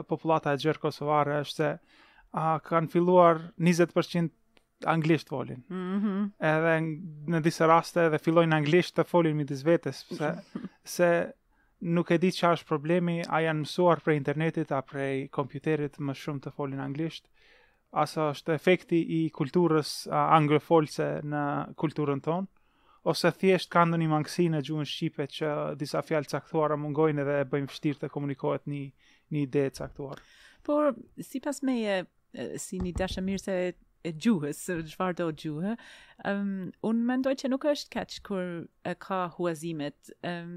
popullata e gjerë kosovare është se a, kanë filluar 20% anglisht folin. Mm -hmm. Edhe në disa raste edhe fillojnë anglisht të folin midis vetes, se, se nuk e di çka është problemi, a janë mësuar prej internetit a prej kompjuterit më shumë të folin anglisht. a sa është efekti i kulturës anglofolse në kulturën tonë, ose thjesht ka ndonjë mangësi në gjuhën shqipe që disa fjalë të caktuara mungojnë dhe e bëjnë vështirë të komunikohet një një ide e caktuar. Por sipas meje si një dashamirëse e gjuhës, çfarë do gjuhë, um, unë mendoj që nuk është keq kur e ka huazimet. Um,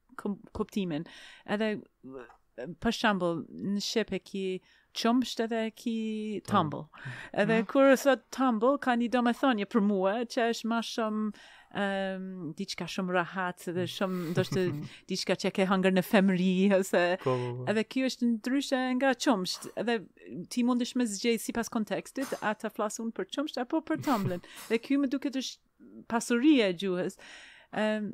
kuptimin. Edhe për shembull, në shqip e ki qumësht edhe e ki tambël. Edhe mm. kur thot tambël ka një domethënie për mua që është më shumë um, diçka shumë rahat dhe shumë ndoshta diçka që ke hangër në fëmijëri ose po, po, po. edhe kjo është ndryshe nga qumësht. Edhe ti mundesh me zgjedh sipas kontekstit, a të flasin për qumësht apo për tambël. Dhe kjo më duket është pasuria e gjuhës. Um,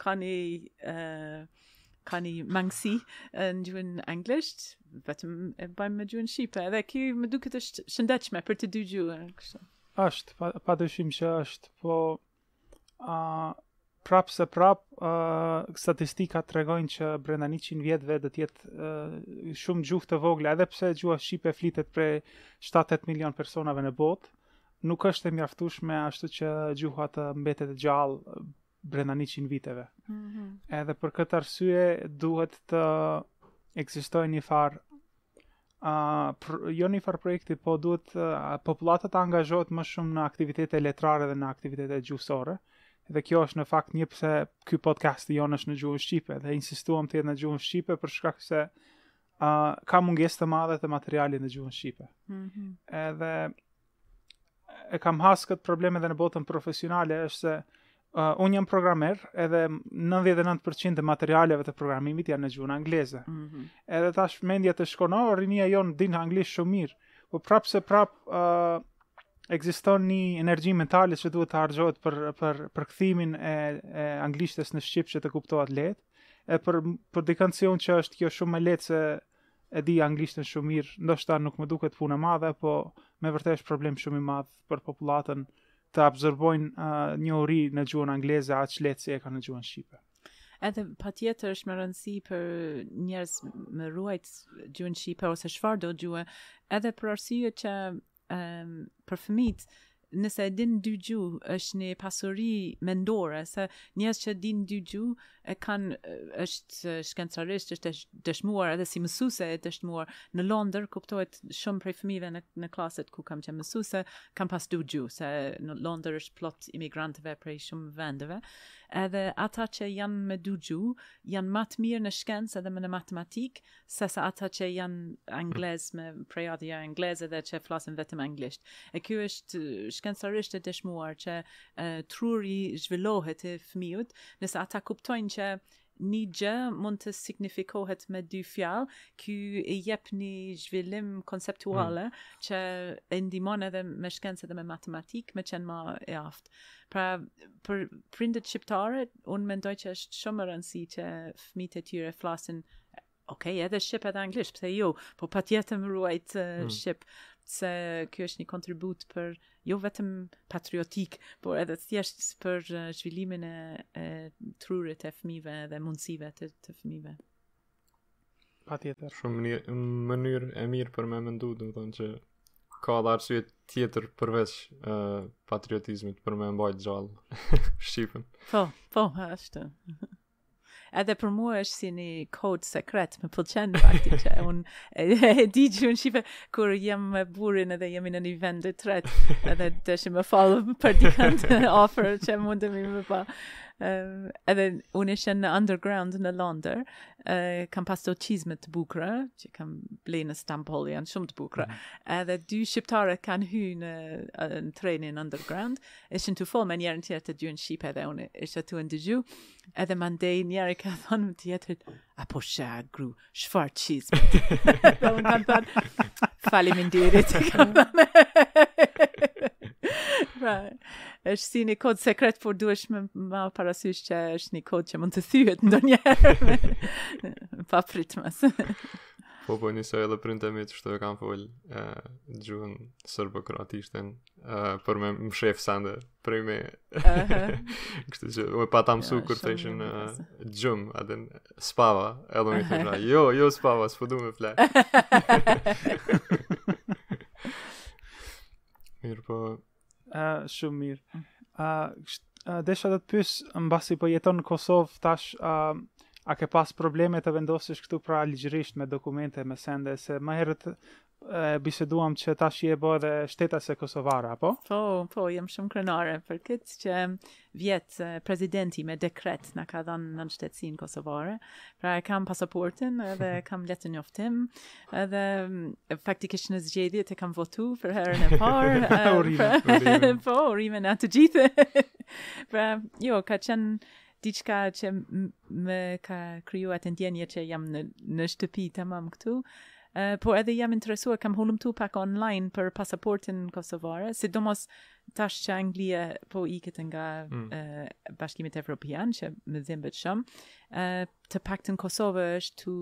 ka një ka një mangësi në gjuhën anglisht, vetëm e bajm me gjuhën shqipe, edhe ky më duket është shëndetshme për të dy gjuhën kështu. Është, pa, pa dyshim që është, po a uh, prap se prap uh, statistikat tregojnë që brenda 100 vjetve do të jetë uh, shumë gjuhë të vogla, edhe pse gjuha shqipe flitet prej 7-8 milion personave në botë, nuk është e mjaftueshme ashtu që gjuha të mbetet e gjallë brenda 100 viteve. Mm -hmm. Edhe për këtë arsye duhet të ekzistojë një farë a uh, jo një farë projekti, po duhet uh, popullata të angazhohet më shumë në aktivitete letrare dhe në aktivitete gjuhësore. Dhe kjo është në fakt një pse ky podcast i jonë është në gjuhën shqipe dhe insistuam të jetë në gjuhën shqipe për shkak se uh, ka mungesë të madhe të materialit në gjuhën shqipe. Mm -hmm. Edhe e kam has këtë problem edhe në botën profesionale është se uh, unë jam programer edhe 99% e materialeve të programimit janë në gjuhën angleze. Mm -hmm. Edhe tash mendja të shkon, oh, rinia jonë din anglisht shumë mirë, po prapë se prapë uh, ekziston një energji mentale që duhet të harxhohet për për përkthimin e, e anglishtes në shqip që të kuptohet lehtë, e për për dikën si unë që është kjo shumë më lehtë se E di anglishten shumë mirë, ndoshta nuk më duket punë e madhe, po me vërtetë është problem shumë i madh për popullatën të absorbojnë uh, njohuri në gjuhën angleze aq lehtë si e kanë në gjuhën shqipe. Edhe patjetër është me rëndësi për njerëz me ruajt gjuhën shqipe ose çfarëdo gjuhe, edhe për arsye që um, për fëmijët, nëse e din dy gjuhë, është një pasuri mendore, se njerëz që din dy gjuhë, e kanë, është shkencërisht, është dëshmuar edhe si mësuse e dëshmuar. Në Londër, kuptohet shumë prej fëmijëve në, në klasët ku kam qenë mësuse, kanë pas dy gjuhë, se në Londër është plot imigrantëve prej shumë vendeve. Edhe ata që janë me dy gjuhë, janë ma të mirë në shkencë edhe me në matematikë, se sa ata që janë anglez me prejardhje angleze dhe që flasin vetëm anglisht. E kjo është shkencërisht e dëshmuar që e, truri zhvillohet e fëmijës nëse ata kuptojnë që një gjë mund të signifikohet me dy fjalë, ky i jep një zhvillim konceptuale mm. që e ndihmon edhe me shkencë dhe me matematikë, me qenë ma e aftë. Pra, për prindët shqiptare, unë mendoj që është shumë me rëndësi që fëmijët e tyre flasin ok, edhe shqip edhe anglisht, pse jo, po patjetër me ruajt uh, mm. shqip, se kjo është një kontribut për, jo vetëm patriotik, por edhe thjesht për zhvillimin e, e trurit e fëmijve dhe mundësive të, të fëmijve. Patjetër. Shumë një mënyrë e mirë për me mendu, domethonë që ka dhe arsye tjetër përveç uh, patriotizmit për me mbajt gjallë shqipen. Po, po, ashtu. Edhe për mua është si një kod sekret, më pëlqen fakti që unë e, e, e di që unë shqipen, kur jam me burrin edhe jemi në një vend të tret, edhe dëshiroj me folë për dikant afër që mundemi me pa. Uh, edhe unë isha në underground në Londër, uh, kam pas do çizme të bukra, që kam blej në Stamboll, janë shumë të bukra, mm -hmm. edhe dy shqiptare kanë hy në, uh, në trenin underground, ishin tu fol me njëri-tjetrin të dy në shqip edhe unë isha tu ndëgju, edhe mandej njëri i ka thonë tjetrit, a po sheh a gru, Çfar çizme. Dhe unë kam thënë, faleminderit. pra, është si një kod sekret, por duhesh me mba parasysh që është një kod që mund të thyhet ndonjëherë. papritmas. po, po, njësoj edhe prindt e mi kështu e kanë fol e, gjuhën serbokroatishten Uh, për me mshef sende prej meje kështu që unë pata mësu kur thojshin uh, gjum ajde spava edhe unë i thësha jo jo spava s'po du me flet mirë po uh, shumë mirë uh, uh, desha të të pys mbasi po jeton në Kosovë tash uh, a ke pas probleme të vendosesh këtu pra ligjërisht me dokumente me sende se më herët e biseduam që tash je bo edhe shtetase e Kosovës, apo? Po, po, jam shumë krenare për këtë që vjet presidenti me dekret më ka dhanë nënshtetsinë kosovare. Pra e kam pasaportën edhe e kam letërnjoftimin edhe faktikisht në zgjedhjet e kam votu për herën e parë. urime, urime. Po, urime neve të gjithë. pra, jo, ka qenë diçka që më ka kriju atë ndjenje që jam në, në shtëpi tamam këtu, uh, por edhe jam interesuar, kam hulumtu pak online për pasaportën kosovare, sidomos tash që Anglia po iket nga mm. uh, bashkimit evropian, që më dhimbet shumë, uh, të paktën Kosova është tu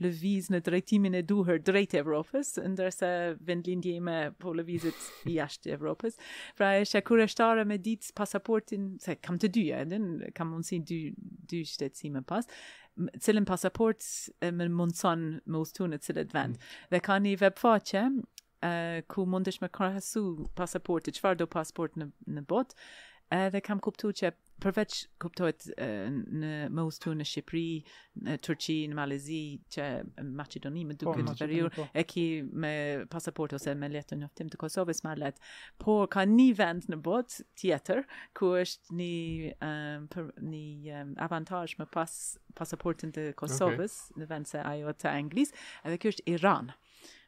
lëviz në drejtimin e duhur drejt Evropës, ndërsa vendlindja ime po lëvizet jashtë Evropës. Pra isha kureshtare me ditë pasaportën, se kam të dyja, edhe kam mundësi dy dy shtetësi me pas, cila pasaportë më mundëson me udhëtu në cilat vende. Mm. Dhe ka një webfaqe Uh, ku mundesh me krahasu pasaporti, çfarëdo pasaporte në, në bot, edhe kam kuptu që përveç kuptohet në me udhtu në Shqipëri, në Turqi, në Mal të Zi, që në Maqedoni më duket po, të të po. e ki me pasaportë ose me letërnjoftim të Kosovës ma lehtë, po ka një vend në botë tjetër, ku është një, um, për, një um, avantazh me pas pasaportin të Kosovës, okay. në vend se ajo të Anglisë, edhe kjo është Iran.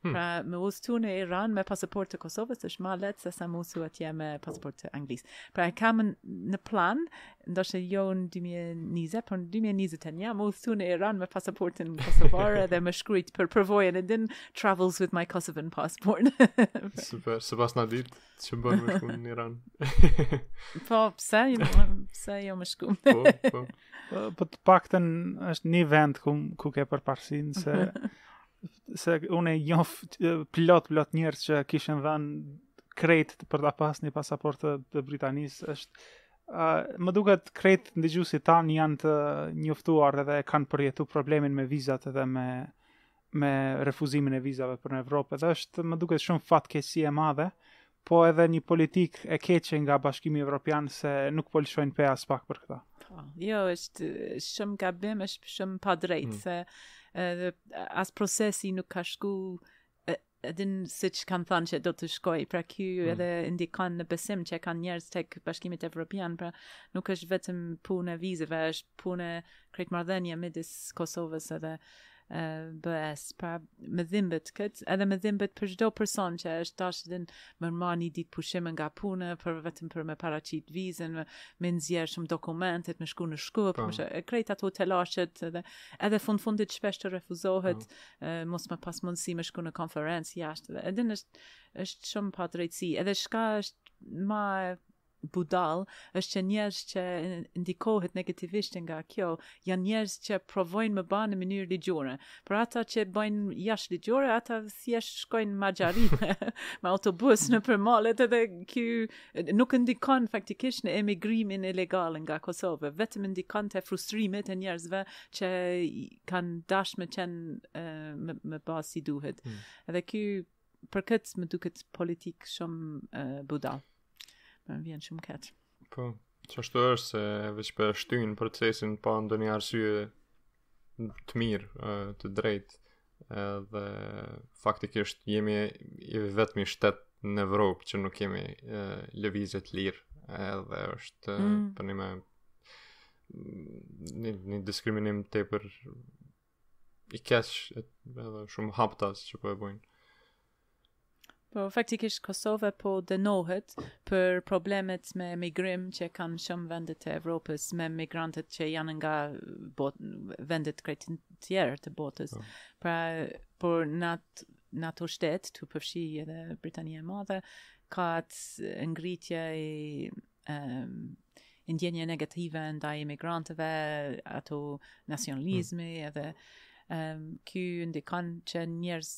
Hmm. Pra me udhëtu në Iran me pasaportë të Kosovës është ma lehtë sesa me udhëtu atje me pasaportë të Anglisë. Pra e kam në plan, ndoshta jo në 2020, por në 2021, me udhëtu në Iran me pasaportin kosovare dhe me shkrujt për përvojën e din travels with my Kosovan passport. Super, s'e pasna ditë që bën me shku në Iran. po, pse, pse jo me shku. po, po. Po, po të pakten është një vend ku, ku ke përparësinë se... se unë e njof plot plot njerëz që kishin dhënë krejt për ta pas një pasaportë të, të Britanisë është uh, më duket krejt ndëgjusit tanë janë të njoftuar edhe kanë përjetu problemin me vizat edhe me me refuzimin e vizave për në Evropë dhe është më duket shumë fatkeqësi e madhe po edhe një politikë e keqe nga Bashkimi Evropian se nuk po lëshojnë pe aspak për këta. Po, jo, është shumë gabim, është shumë padrejt mm. se edhe as procesi nuk ka shku e din siç kanë thanë që do të shkojë, pra kjo mm. edhe ndikon në besim që kanë njerëz tek Bashkimit Evropian, pra nuk është vetëm punë e vizave, është punë e krejt marrëdhënie midis Kosovës edhe BE-së, pra më dhimbet këtë, edhe më dhimbet për çdo person që është dashtë, e din, me marrë një ditë pushim nga punë, për vetëm për me paraqit vizën, me, me nxjerrë shumë dokumentet, me shku në Shkup, po. me krejt ato telashet, edhe, edhe fund fundit shpesh të refuzohet, po. mos me pas mundësi me shku në konferencë jashtë, edhe, e din është, është shumë padrejtësi, edhe çka është ma budall është që njerëz që ndikohet negativisht nga kjo janë njerëz që provojnë me ba në mënyrë ligjore. Por ata që bëjnë jashtëligjore, ata thjesht shkojnë Maxhari me, me autobus nëpër malet edhe ky nuk ndikon faktikisht në emigrimin ilegal nga Kosova, vetëm ndikon te frustrimet e njerëzve që kanë dasht me qenë me, me ba si duhet. Hmm. Edhe ky për këtë më duket politikë shumë uh, budall. Më vjen shumë keq. Po, qashtu është se veç po shtyjnë procesin pa ndonjë arsye të mirë, uh, të drejtë dhe faktikisht jemi i vetmi shtet në Evropë që nuk kemi uh, lëvizje të lirë edhe është mm. përnime një, një diskriminim tepër i kesh edhe shumë haptas që po e bojnë. Po, faktikisht Kosova po dënohet për problemet me migrim që kanë shumë vendet e Evropës me migrantet që janë nga bot, vendet krejt tjerë të botës. Po. Pra, por në ato shtetë, tu përfshi edhe Britania e Madhe, ka atë ngritje i um, ndjenje negative ndaj imigrantëve, ato nacionalizmi mm. edhe um, ky ndikon që njerëz,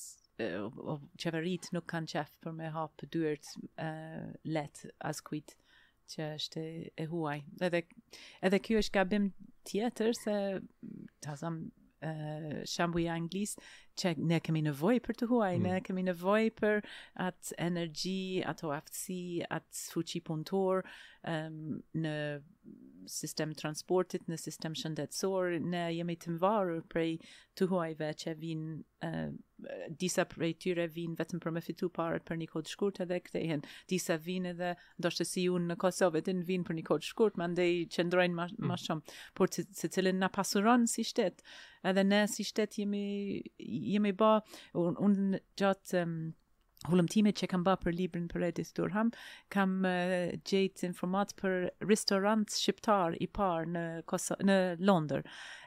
uh, qeverit nuk kanë qejf për me hapë dyert uh, let askujt që është e huaj. Edhe, edhe kjo është gabim tjetër se ta zamë uh, shembull i Anglisë që ne kemi nevojë për të huaj, mm. ne kemi nevojë për atë energji, ato aftësi, atë fuqi punëtore um, në sistem transportit, në sistem shëndetësor, ne jemi të mvarur prej të huajve që vinë, uh, disa prej tyre vinë vetëm për me fitu paret për një kohë të shkurt edhe kthehen, disa vinë edhe ndoshta si unë në Kosovë edhe vinë për një kohë të shkurt, mandej qëndrojnë ma mm. ma shumë, por se secili na pasuron si shtet. Edhe ne si shtet jemi jemi ba unë un, gjatë um, hulumtimit që kam ba për librin për Edith Durham, kam uh, gjetë informat për restorant shqiptar i parë në Koso në Londër.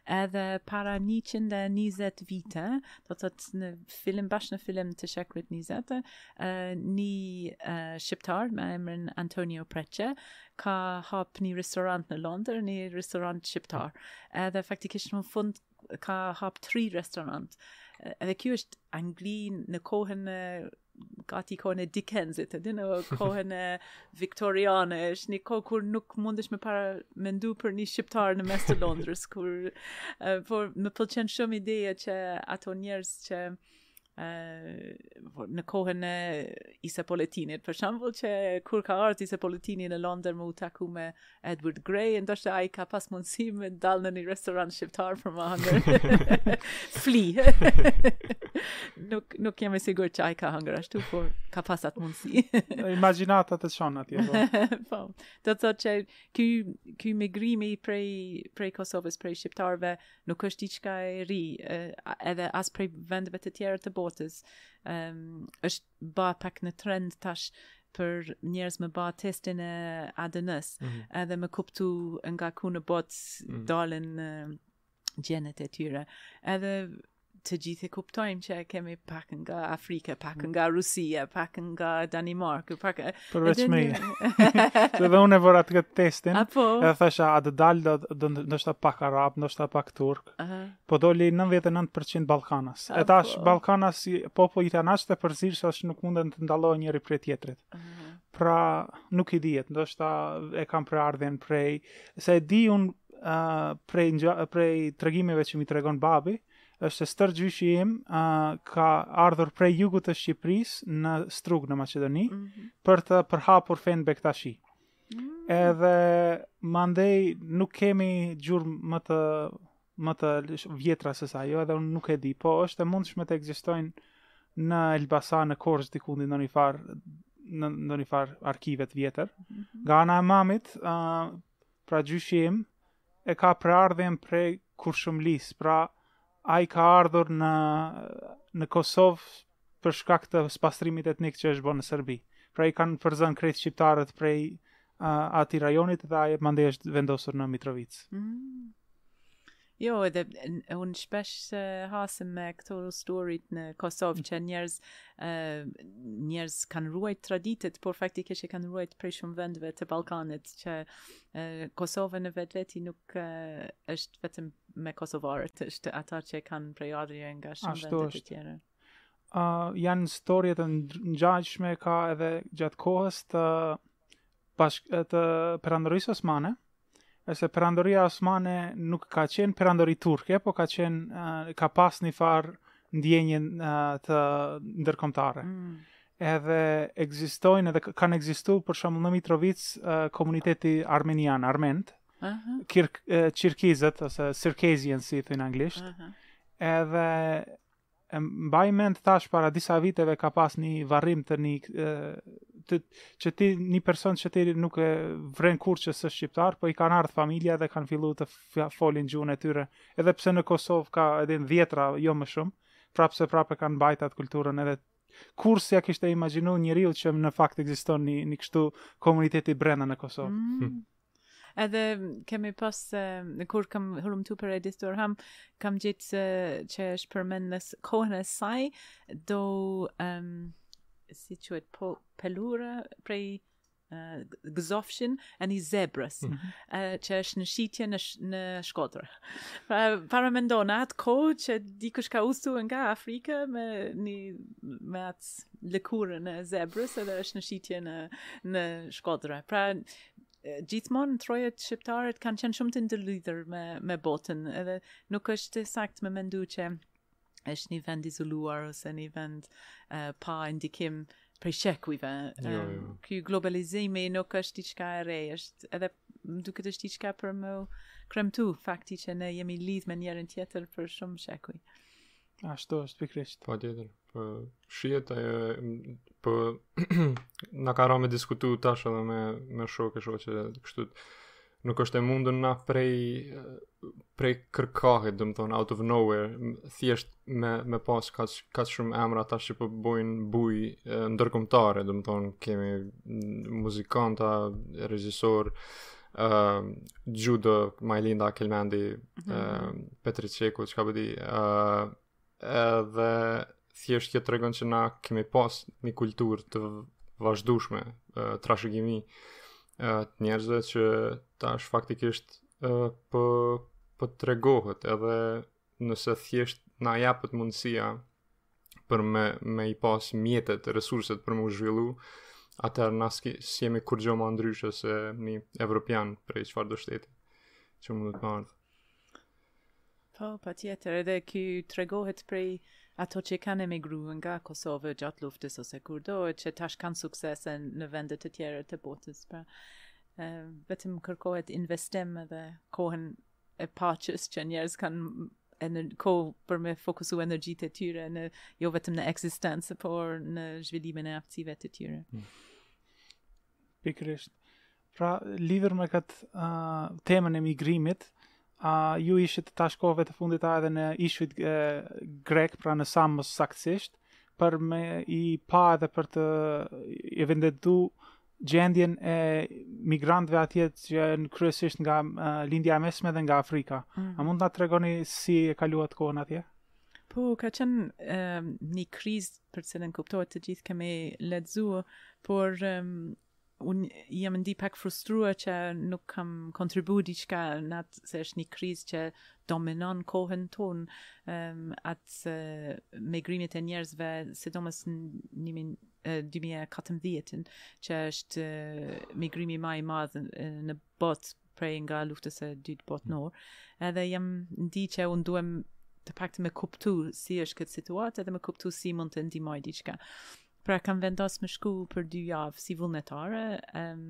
Edhe para 120 vite, do të thotë në fillim bash në fillim të shekullit 20, Uh, një uh, shqiptar me emrin Antonio Preqe ka hap një restorant në Londër, një restorant shqiptar. Edhe faktikisht në fund ka hap tri restorante. Edhe kjo është Angli në kohën e gati kohën e Dickensit, edhe në kohën viktoriane, është një kohë kur nuk mundesh me paramendu për një shqiptar në mes të Londrës, kur, por më pëlqen shumë ideja që ata njerëz që në kohën e Isa Boletinit, për shembull që kur ka ardh Isa Boletini në Londër me u taku me Edward Grey, ndoshta ai ka pas mundësi me dal në një restorant shqiptar për me hangër. Fli. nuk nuk jam e sigurt që ai ka hangër ashtu, por ka pas atë mundësi. Imagjinata të çon atje. Po. po. Do të thotë që ky ky migrimi prej prej Kosovës prej shqiptarëve nuk është diçka e re, edhe as prej vendeve të tjera të botës. Ëm është ba pak në trend tash për njerëz me ba testin e ADN-së, mm -hmm. edhe me kuptu nga ku në botë mm -hmm. dalin gjenet e tyre. Edhe të gjithë e kuptojmë që kemi pak nga Afrika, pak mm. nga Rusia, pak nga Danimarka, pak... Përveç meje. Edhe unë e bëra këtë testin, Apo? E thashë, a do dalë ndoshta pak Arab, ndoshta pak Turk, uh -huh. po doli 99% Ballkanas. Apo? E ta është Ballkanas, po po janë aq të përzier, që nuk munden të ndahen njëri prej tjetrit. Uh -huh. Pra, nuk i dihet, ndoshta e kam prejardhjen prej, s'e di unë uh, prej, prej tregimeve që m'i tregon babi, është se stërgjyshi im uh, ka ardhur prej jugut të Shqipërisë në Strugë në Maqedoni mm -hmm. për të përhapur fenë Bektashi. Mm -hmm. Edhe mandej nuk kemi gjurmë të më të vjetra se sa ajo, edhe unë nuk e di, po është e mundshme të ekzistojnë në Elbasan në Korçë diku në një farë në në një farë arkive të vjetër. Mm -hmm. Nga ana e mamit, ë uh, pra gjyshi im, e ka prejardhjen prej Kurshumlisë, pra ai ka ardhur në në Kosovë për shkak të spastrimit etnik që është bërë në Serbi. Pra i kanë përzënë krejt shqiptarët prej uh, atij rajonit dhe ai mandej është vendosur në Mitrovicë. Mm. Jo, edhe unë shpesh hasem me këto storit në Kosovë që njerëz uh, njerëz kanë ruajt traditat, por faktikisht e kanë ruajt prej shumë vendeve të Ballkanit që uh, Kosova në vetveti nuk uh, është vetëm me kosovarët, është ata që kanë prejardhje nga shumë vende të tjera. Uh, janë storie të ngjashme ka edhe gjatë kohës Bash të perandorisë osmane, se perandoria osmane nuk ka qenë perandori turke, po ka qenë, ka pas një farë ndjenje ndërkombëtare. Mm. Edhe ekzistojnë, edhe kanë ekzistu, për shembull në Mitrovicë, komuniteti armenian, armenët, uh -huh. Çerkezët, ose Circassian, si i thonë anglisht, uh -huh. edhe e mbaj mend tash para disa viteve ka pas një varrim të një të, që ti një person që ti nuk e vren kurrë që s'është shqiptar, po i kanë ardhë familja dhe kanë fillu të folin gjuhën e tyre, edhe pse në Kosovë ka ndoshta dhjetëra, jo më shumë, prapëseprapë e kanë mbajt atë kulturën edhe kurrë s'ia kishte imagjinu njeri që në fakt ekziston një, një kështu komuniteti brenda në Kosovë. Mm. Edhe kemi pas se kur kam hulumtu për Edith Durham, kam gjetë se që është përmend në kohën e saj do um, si quhet po pelura prej uh, gëzofit të një zebrës mm -hmm. uh, që është në shitje në, sh në Shkodër. Pra, paramendo në atë kohë që dikush ka udhëtu nga Afrika me, një, me atë lëkurën e zebrës edhe është në shitje në, në Shkodër. Pra gjithmonë trojet shqiptarët kanë qenë shumë të ndërlidhur me botën, edhe nuk është sakt me mendu që është një vend i izoluar ose një vend uh, pa ndikim prej shekujve. Jo, jo. Um, Ky globalizimi nuk është diçka e re, është edhe më duket është diçka për me kremtu fakti që ne jemi lidh me njëri-tjetrin për shumë shekuj. Ashtu është pikërisht. Patjetër, po shi na ka ra me diskutu tash edhe me me shokë e shoqe që kështu nuk është e mundur na prej prej kërkahit, domethon out of nowhere, thjesht me me pa kaq kaq shumë emra tash që po bojnë bujë ndërkombëtare, domethon kemi muzikanta, regjisorë, uh, xhudo, Majlinda Kelmendi, mm -hmm. uh, Petrit Çeku, çka po di, uh, edhe thjesht kjo tregon që na kemi pas një kulturë të vazhdushme, uh, trashëgimi uh, të njerëzve që tash faktikisht uh, për, po, për po tregohet, edhe nëse thjesht na japet mundësia, për me, me i pas mjetet, resurset për me u zhvillu, atëherë na s'jemi kurrgjo ma ndryshe se një evropian prej çfarëdo shteti që mund të marrë. Po, patjetër, edhe kjo tregohet prej ato që kanë emigru nga Kosova gjatë luftës ose kurdo, që tash kanë suksese në vende të tjera të botës, pra vetëm kërkohet investim edhe kohën e paqes që njerëz kanë edhe kohë për me fokusu energjitë e tyre në jo vetëm në ekzistencë, por në zhvillimin e aftësive të tyre. Hmm. Pikërisht. Pra, lidhur me këtë uh, temën e migrimit, a uh, ju ishit tash kohëve të fundit a edhe në ishujt uh, grekë, pra në Samos saktësisht, për me i pa edhe për të i vërtetu gjendjen e migrantëve atje që janë kryesisht nga uh, Lindja e Mesme dhe nga Afrika. Mm. A mund të na tregoni si e kaluat kohën atje? Po, ka qenë um, një krizë për cilën kuptohet të gjithë kemi lexuar, por um, un jam ndi pak frustruar që nuk kam kontribu diçka në atë se është një krizë që dominon kohën tonë um, atë uh, migrimit e njerëzve, sidomos në dy mijë e katërmbëdhjetin, që është migrimi ma i madh në botë prej nga luftës e dytë botërore. Mm. Edhe jam ndi që unë duhem të paktën me kuptu si është këtë situatë edhe me kuptu si mund të ndihmoj diçka. Pra kam vendos me shku për dy javë si vullnetare, um,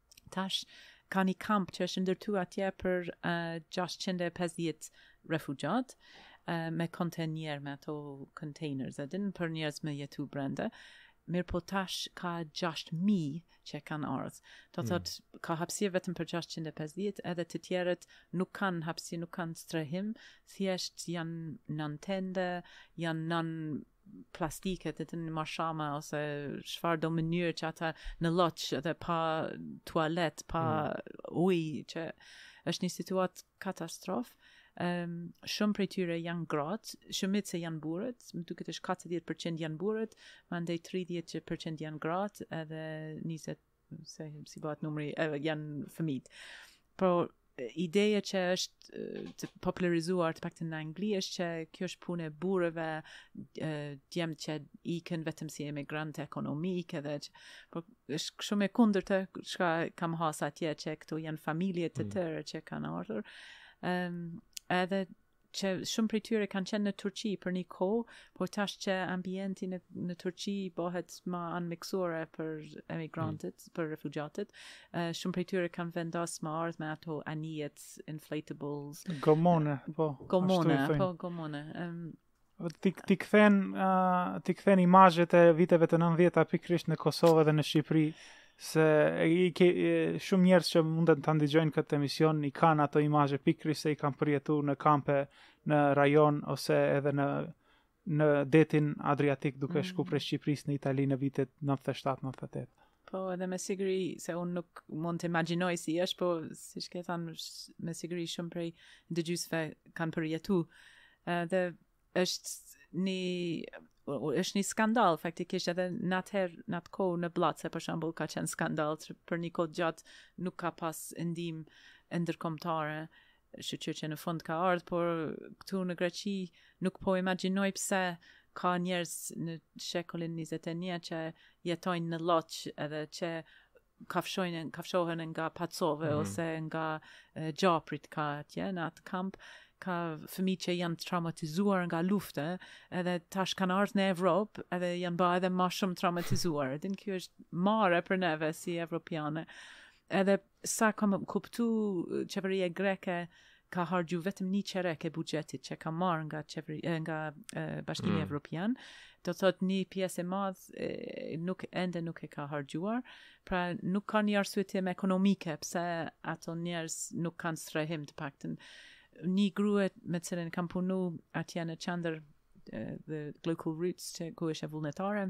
Tash ka një kamp që është ndërtu atje për uh, 650 refugjat uh, me kontenjer, me ato containers, e din për njerëz me jetu brenda, mirëpo tash ka 6.000 që kanë ardhë. Do hmm. thot, mm. ka hapsirë vetëm për 650, edhe të tjerët nuk kanë hapsirë, nuk kanë strehim, thjesht janë nën tende, janë nën plastike të një mushama ose çfarëdo mënyrë që ata në lloç dhe pa tualet, pa mm. ujë, që është një situatë katastrofë. Um, shumë prej tyre janë gratë, shumicë janë burrët, më duket është 40% janë burrët, mandej 30% janë gratë edhe 20 se si bëhet numri, e, janë fëmijt. Po, ideja që është të popularizuar të paktën në Angli është që kjo është punë e burrëve, djemt që ikin vetëm si emigrantë ekonomikë edhe që po është shumë e kundërt e çka kam has atje që këtu janë familje të mm. tëra që kanë ardhur um, edhe që shumë prej tyre kanë qenë në Turqi për një kohë, por tash që ambienti në, në Turqi bëhet më armiqësor për emigrantët, mm. për refugjatët, uh, shumë prej tyre kanë vendos me ardhë me ato anijet, inflatables. Gomone, po. Gomone, po, gomone. Um, t'i t'i kthen uh, t'i kthen imazhet e viteve të 90-ta pikërisht në Kosovë dhe në Shqipëri se i ke shumë njerëz që munden ta ndigjojnë këtë emision i kanë ato imazhe pikërisht se i kanë përjetu në kampe në rajon ose edhe në në detin Adriatik duke mm. shku prej Shqipërisë në Itali në vitet 97-98. Po, edhe me siguri se unë nuk mund të imagjinoj si është, po siç ke thënë me siguri shumë prej dëgjuesve kanë përjetu. Edhe është një është një skandal faktikisht edhe n'atëherë në atë kohë në Blace për shembull ka qenë skandal për një kohë t'gjatë nuk ka pas ndihmë ndërkombëtare, shyqyr që në fund ka ardhë, por këtu në Greqi nuk po imagjinoj pse ka njerëz në shekullin 21 që jetojnë në lloç edhe që kafshojnë, kafshohen nga pacove mm -hmm. ose nga e, gjarpinjtë ka atje në atë kamp, ka fëmijë që janë traumatizuar nga lufta, edhe tash kanë ardhë në Evropë, edhe janë ba edhe ma shumë traumatizuar. Din, kjo është marre për neve si evropianë. Edhe sa kam kuptu qeveria greke, ka harxhu vetëm një çerek e buxhetit që ka marrë nga, qeveri, nga e, bashkimi mm. evropian, do thot një pjesë e madhë nuk ende nuk e ka harxhuar, pra nuk ka një arsyetim ekonomike pse ato njerëz nuk kanë strehim të paktën. Një grue me cilën kam punu atje në qandër the Glocal Roots që ku isha vullnetare,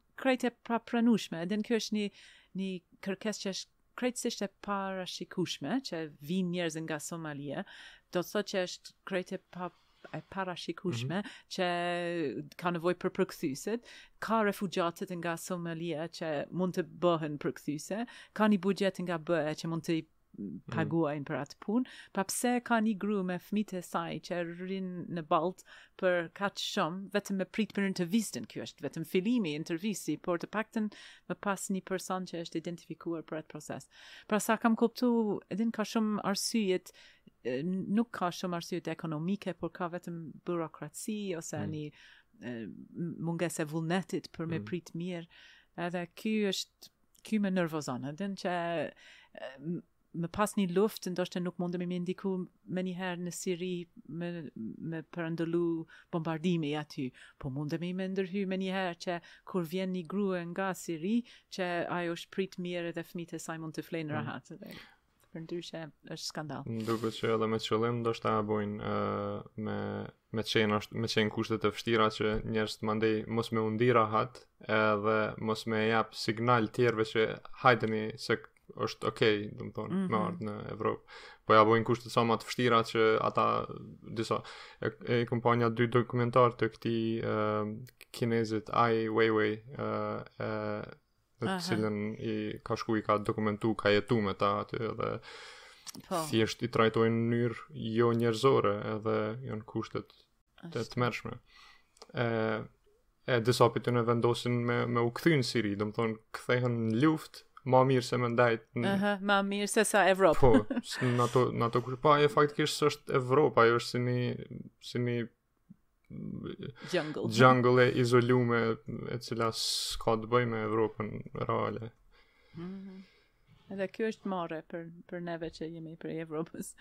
krejt e papranushme, edhe kjo është një, një kërkesë që është krejtësisht e parashikushme, që vijnë njerëz nga Somalia, do të thotë që është krejt e pa e parashikushme mm -hmm. që ka nevojë për përkthyesit, ka refugjatët nga Somalia që mund të bëhen përkthyes, ka një buxhet nga BE që mund të mm. paguajnë për atë punë, pra pse ka një gru me fmijt e saj që rrin në baltë për kaq shumë, vetëm me prit për intervistën, kjo është vetëm fillimi, intervista, por të paktën me pas një person që është identifikuar për atë proces. Pra sa kam kuptu, e din ka shumë arsyet, nuk ka shumë arsyet ekonomike, por ka vetëm burokraci, ose mm. një mungesë e vullnetit për me mm. prit mirë, edhe kjo është Ky më nervozon, e din që me pas një luftë, ndoshta nuk mundemi me ndiku menjëherë në Siri me, me parandalu bombardimi aty, po mundemi me ndërhy menjëherë që kur vjen një grue nga Siri, që ajo është prit mirë dhe fmijt e saj mund të flenë mm. rahat. Dhe... përndryshe është skandal. Duket që edhe me qëllim ndoshta e bojnë uh, me, me qenë është, me qenë kushtet e vështira që njerëzit mandej mos me u ndi rahat edhe mos me jap sinjal tjerve që hajdeni se është okej, okay, domethënë, mm -hmm. me mhm. ardh në Evropë. Po ia bojnë kushtet sa më të vështira që ata disa e, e kom pa nja dy dokumentar të këtij uh, kinezit Ai Weiwei uh, uh, në të cilën i ka shku i ka dokumentu, ka jetu me ta aty edhe po. thjesht i trajtojnë në mënyrë jo njerëzore edhe janë kushtet të tmerrshme. E, e disa prej tyne vendosin me, me u kthy në Siri, domethënë kthehen në luftë, ma mirë se me ndejt në... Uh -huh, ma mirë se sa Evropë. Po, në ato, në ato kushte, po ajo faktikisht s'është Evropa, ajo është si një, si një jungle. Jungle e izolume e cila s'ka të bëjë me Evropën reale. Mm -hmm. Edhe kjo është marre për, për neve që jemi prej Evropës.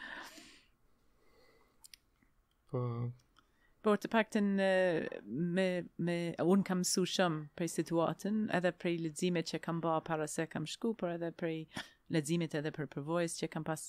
Po... Por të paktën me, me unë kam msu shumë prej situatën edhe prej lexime që kam ba para se kam shku, por edhe prej leximit edhe prej përvojës që kam pas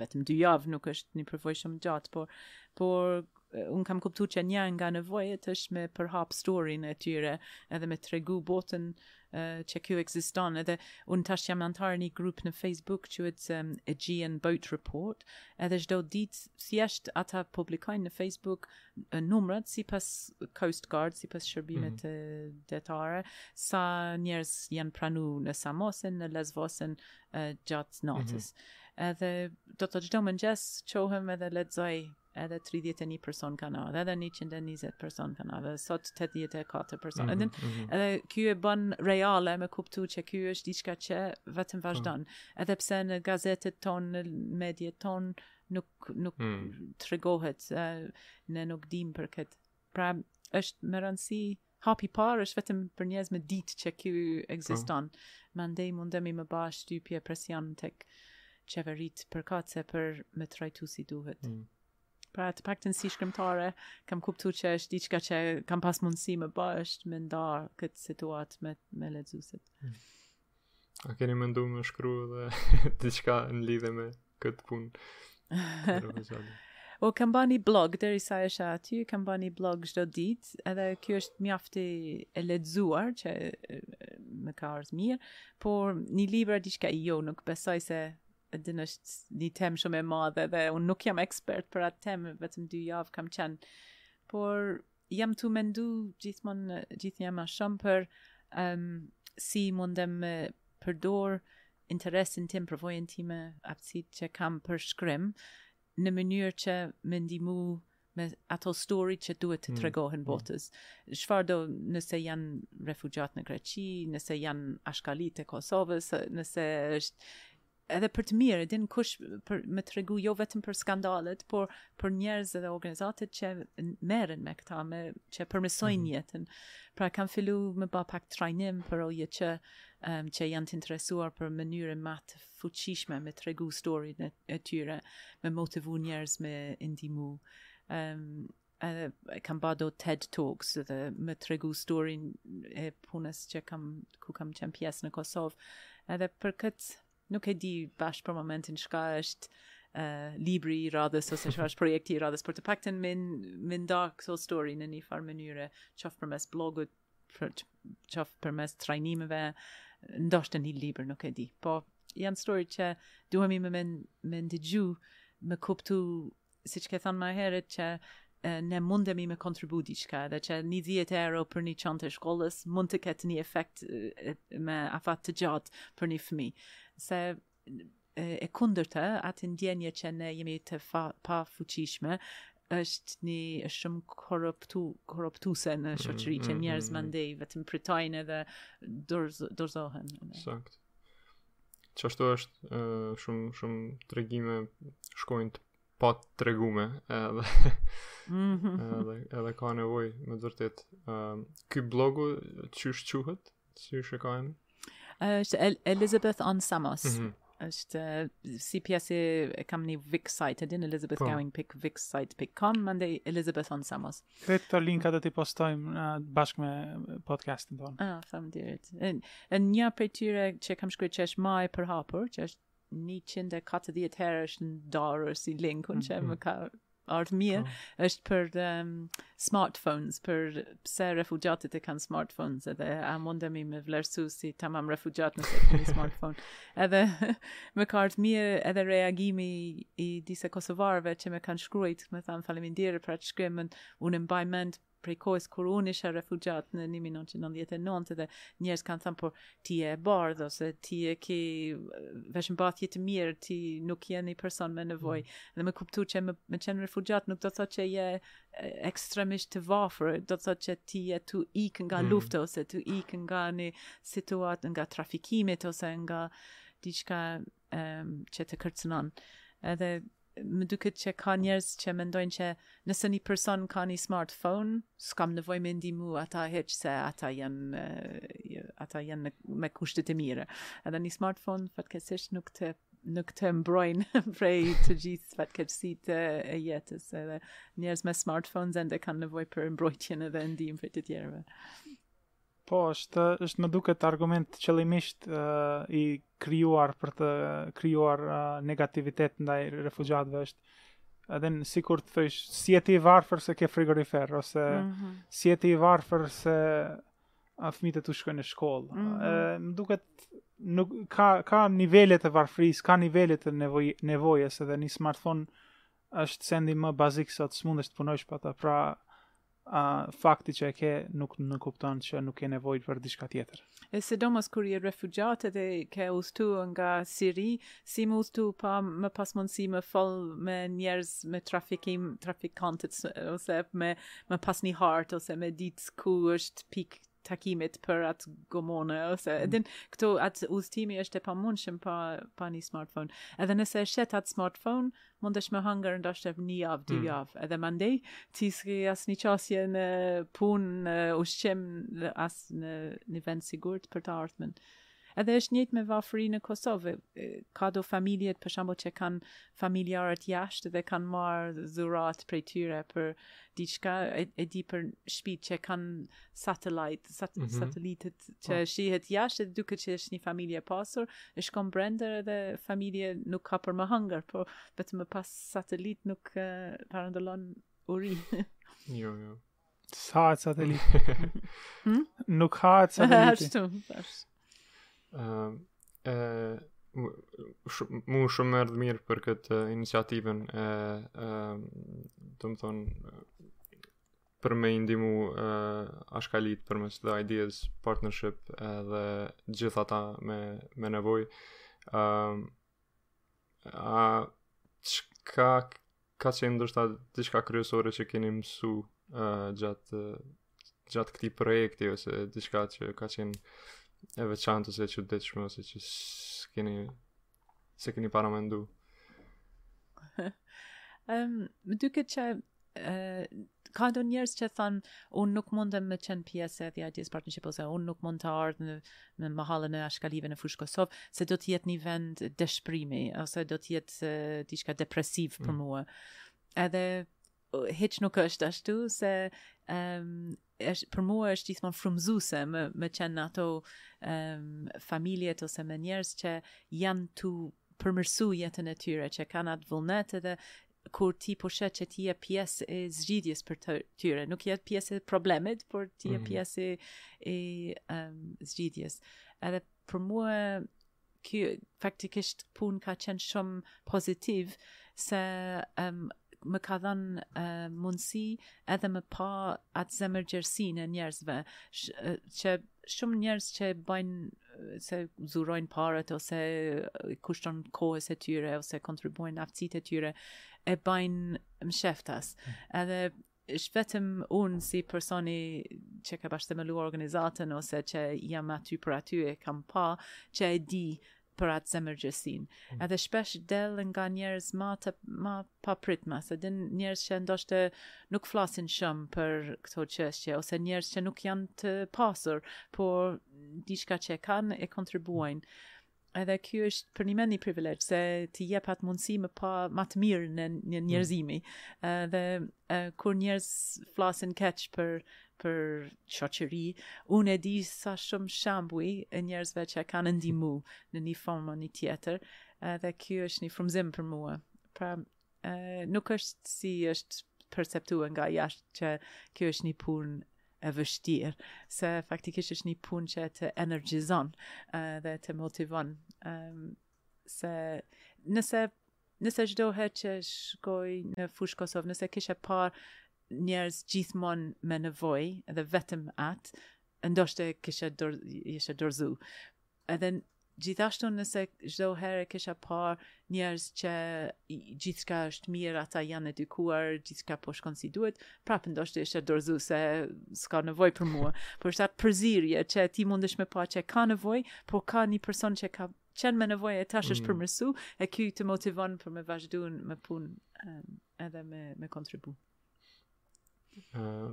vetëm dy javë, nuk është një përvojë shumë gjatë, por por un kam kuptu që një nga nevojat është me përhap storyn e tyre edhe me tregu botën uh, që kjo ekziston edhe un tash jam anëtar në një grup në Facebook quhet um, Aegean Boat Report edhe çdo ditë thjesht ata publikojnë në Facebook uh, numrat sipas Coast Guard, sipas shërbimit mm -hmm. detare, sa njerëz janë pranuar në Samosin, në Lesvosin uh, gjatë mhm. natës. Mm -hmm. Edhe do ta çdo mëngjes çohem edhe lexoj edhe 31 person kanë ardhur, edhe 120 person kanë ardhur, sot 84 person. Mm -hmm, edhe, mm -hmm. edhe ky e bën reale me kuptu që kjo është diçka që vetëm vazhdon. Mm -hmm. Edhe pse në gazetat tona, në mediet tona, nuk nuk mm. tregohet se ne nuk dimë për kët. Pra është me rëndësi hapi i parë është vetëm për njerëz me ditë që ky ekziston. Po. Mandej mundemi me ba shtypje presion tek qeveritë për këta se për me trajtu si duhet. Mm. Pra të paktën si shkrimtare, kam kuptu që është diçka që kam pas mundësi me ba është me nda këtë situatë me, me lexusit. Mm. A keni mendu me shkru edhe diçka në lidhe me këtë punë? o, kam ba një blog, derisa isha aty, kam ba një blog çdo ditë, edhe kjo është mjaft e lexuar, që më ka ardhë mirë, por një libër a diçka jo, nuk besoj se din është një temë shumë e madhe, dhe unë nuk jam ekspert për atë temë, vetëm dy javë kam qenë, por Jam tu mendu gjithmonë gjithnjë ma shumë për um, si mundem me përdor interesin tim, përvojën time, aftësitë që kam për shkrim, në mënyrë që me ndihmu me ato story që duhet të mm, tregohen mm. botës. Çfarëdo nëse janë refugjatë në Greqi, nëse janë ashkalitë e Kosovës, nëse është edhe për të mirë, din kush për me tregu jo vetëm për skandalet, por për njerëz dhe organizatat që merren me këta, me që përmirësojnë mm -hmm. jetën. Pra kam fillu me ba pak trajnim për OJQ që um, që janë të interesuar për mënyrën ma të fuqishme me tregu storin e, e tyre, me motivu njerëz me ndihmu. Um, edhe kam ba do TED Talks dhe me të regu storin e punës që kam, ku kam qenë pjesë në Kosovë. Edhe për këtë, nuk e di bash për momentin çka është uh, libri i radhës ose çka është projekti i radhës, por të paktën me nda këso story në njëfarë mënyre, qoftë përmes blogut, për, qoftë përmes trajnimeve, ndoshta një libër, nuk e di. Po, janë story që duhemi me, me, me ndëgju, me kuptu siç ke thanë ma herët që ne mundemi me kontribu diçka dhe që një 10 euro për një çantë shkollës mund të ketë një efekt me afat të gjatë për një fëmi. Se e kundërta, atë ndjenje që ne jemi të fa, pa fuqishme, është një është shumë korruptu korruptuese në mm, shoqëri që mm, njerëz mm, mandej vetëm pritojnë edhe dorzohen. Saktë. Qashtu është uh, shumë shumë tregime shkojnë të patregume edhe mhm. edhe edhe ka nevojë me të vërtetë. Ëm uh, ky blogu qysh quhet? Qysh e ka emrin? Është El Elizabeth on Samos. Mm -hmm. Është si pjesë e kam një Wix site, edhe në elizabethgowing.wixsite.com, po. mandej Elizabeth on Samos. Këta linka dhe t'i postojmë uh, bashkë me podcastin tonë. Ah, faleminderit. E një prej tyre që kam shkrujt që është ma e përhapur, që është 140 herë është ndarë si linkun mm -hmm. që më ka ardhë mirë, oh. është për um, smartphones, për pse refugjatit e kanë smartphones edhe, a mundemi me vlerësu si tamam refugjat nëse kemi smartphone. Edhe më ka ardhë mirë edhe reagimi i disa kosovarëve që më kanë shkruajt, me thanë faleminderit për atë shkrimën, unë mbaj mend prej kohës kur unë isha refugjat në 1999 dhe njerëz kanë thënë por ti je e bardhë ose ti je ke veshmbathje të mirë, ti nuk je një person me nevojë. Mm. Dhe me kuptu që me, me qenë refugjat nuk do të thotë që je ekstremisht të vafër, do të thotë që ti je tu ikë nga mm. luftë ose tu ikë nga një situatë nga trafikimit ose nga diçka um, që të kërcënon. Edhe më duket që ka njerëz që mendojnë që nëse një person ka një smartphone, s'kam nevojë me ndihmu ata hiç se ata janë ata janë me kushte të mira. Edhe një smartphone fatkeqësisht nuk të nuk të mbrojnë prej të gjithë fatkeqësitë e jetës edhe njerëz me smartphones ende kanë nevojë për mbrojtjen edhe ndihmë prej të tjerëve. Po, është është më duket argument qëllimisht uh, i krijuar për të krijuar uh, negativitet ndaj refugjatëve është edhe në sikur të thojsh s'je ti i varfër se ke frigorifer ose mm -hmm. s'je ti i varfër se a fëmijët e tu shkojnë në shkollë. Mm -hmm. Më duket nuk ka ka nivele të varfërisë, ka nivele të nevoj, nevojës edhe një smartphone është sendi më bazik sot s'mundesh të punojsh pa ta. Pra, a fakti që e ke nuk nënkupton që nuk ke nevojë për diçka tjetër. E sidomos kur je refugjat edhe ke udhëtu nga Siri, Si me udhëtu pa me pas mundësi me fol me njerëz me trafikim, trafikantët ose me me pas një hartë ose me ditë ku është pikë takimit për atë gomone ose mm. e din këto atë udhëtimi është i pamundshëm pa pa një smartphone. Edhe nëse e shet atë smartphone, mundesh me hangër ndoshta një javë, dy mm. javë. Edhe mandej ti s'ke asnjë qasje në punë, në ushqim, as në një vend sigurt për të ardhmen. Edhe është njëjtë me varfëri në Kosovë. Ka do familjet, për shembull, që kanë familjarët jashtë dhe kanë marrë dhurata prej tyre për diçka, e, e di për shpi që kanë satellit, sat, mm -hmm. satelitet që pa. Po. shihet jashtë, dhe duket që është një familje pasur, e shkon brenda edhe familje nuk ka për me hangër, po vetëm me pas satellit nuk uh, parandalon uri. jo, jo. S'ha e satelit? Hmm? Nuk ha e satelit. Ashtu, ashtu. Ehm, e mu shumë më erdhë mirë për këtë iniciativën e, e domethënë për me i ndihmu e, ashkalit përmes The Ideas Partnership e, dhe të gjithë ata me, me nevojë e, A çka ka qenë ndoshta diçka kryesore që keni mësu uh, gjatë gjatë këtij projekti ose diçka që ka qenë e veçantë ose e çuditshme ose që keni s'e keni paramendu. Ëm, um, më duket që ka do njerëz që thonë unë nuk mundem me qenë pjesë e The Ideas Partnership ose unë nuk mund të ardhë në në mahallën e Ashkalive në Fushë Kosovë se do të jetë një vend dëshpërimi ose do të jetë diçka depresiv për mm. mua. Edhe hiç nuk është ashtu se um, është për mua është gjithmonë frymëzuese me me qenë në ato um, familjet ose me njerëz që janë tu përmirësu jetën e tyre, që kanë atë vullnet edhe kur ti po sheh që ti je pjesë e zgjidhjes për të tyre, nuk je pjesë e problemit, por ti je mhm. pjesë e, e um, zgjidhjes. Edhe për mua Ky faktikisht punë ka qenë shumë pozitiv se um, më ka dhënë uh, mundësi edhe me pa atë zemërgjerësinë e njerëzve që shumë njerëz që bëjnë se dhurojnë paret ose kushton kohës e tyre ose kontribuojnë aftësitë e tyre e bëjnë msheftas. Mm. Edhe Është vetëm unë si personi që ka bashkëthemeluar organizatën ose që jam aty për aty e kam pa që e di për atë zemërgjerësinë. Mm. Edhe shpesh del nga njerëz ma të, ma papritma, e din njerëz që ndoshta nuk flasin shumë për këto çështje, ose njerëz që nuk janë të pasur, por diçka që e kanë e kontribuojnë. edhe ky është përnjëmend një privilegj se të jep atë mundësi me pa më të mirën e mm. njerëzimit. Ë uh, dhe uh, kur njerëz flasin keq për për shoqëri, unë e di sa shumë shembuj e njerëzve që kanë ndihmu në një formë apo një tjetër, edhe ky është një frymëzim për mua. Pra, Uh, nuk është si është perceptuar nga jashtë që kjo është një punë e vështirë, se faktikisht është një punë që të energjizon uh, dhe të motivon. Um, se nëse nëse çdo herë që shkoj në Fushë Kosovë, nëse kisha parë njerëz gjithmonë me nevojë dhe vetëm atë, ndoshta kisha dorë isha dorëzu. Edhe gjithashtu nëse çdo herë kisha parë njerëz që gjithçka është mirë, ata janë edukuar, gjithçka po shkon si duhet, prapë ndoshta isha dorëzu se s'ka nevojë për mua. Por është atë përzirje që ti mundesh me pa që ka nevojë, po ka një person që ka qenë me nevojë e tash është mm. përmërsu, e kjo të motivon për me vazhdu me punu edhe me, me kontribu. Uh,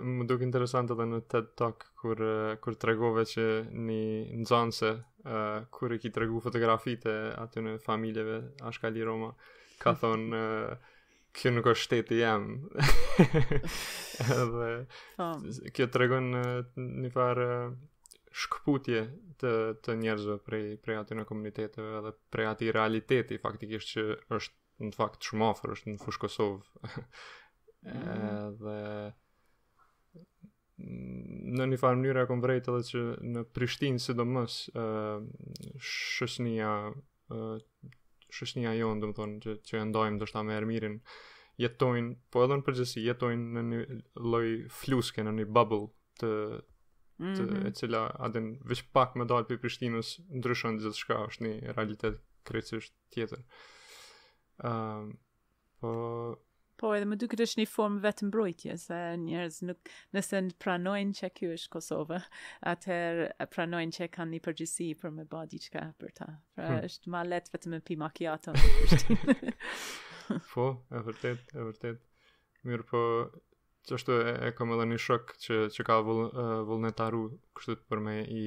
më duket interesant edhe në TED Talk kur, kur tregove që një nxanse uh, kur i ki tregu fotografitë e atyne familjeve Ashkali Roma ka thonë uh, kjo nuk është shteti jem. Edhe po. kjo tregon një farë shkëputje të të njerëzve prej prej atyne komuniteteve edhe prej atij realiteti faktikisht që është në fakt shumë afër është në Fushë Kosovë. Mm. dhe në një farë mënyre e kom vrejt edhe që në Prishtinë sidomos uh, shoqnia uh, shoqnia jonë domethonë që, që e ndajmë ndoshta me Ermirin jetojnë, po edhe në përgjithësi jetojnë në një lloj fluske në një bubble të, të mm -hmm. e cila a din veç pak me dalë pi Prishtinës ndryshon gjithçka është një realitet krejtsisht tjetër. Ëm uh, po Po edhe më duket është një formë vetëmbrojtje, se njerëzit nuk nëse e pranojnë që kjo është Kosova, atëherë pranojnë që kanë një përgjësi për me ba diçka për ta. Pra hmm. është ma lehtë vetë me pi makiaton. po, e vërtet, e vërtet. Mirëpo, qashtu e, e kam edhe një shok që, që ka vull, uh, vullnetaru kështu për me i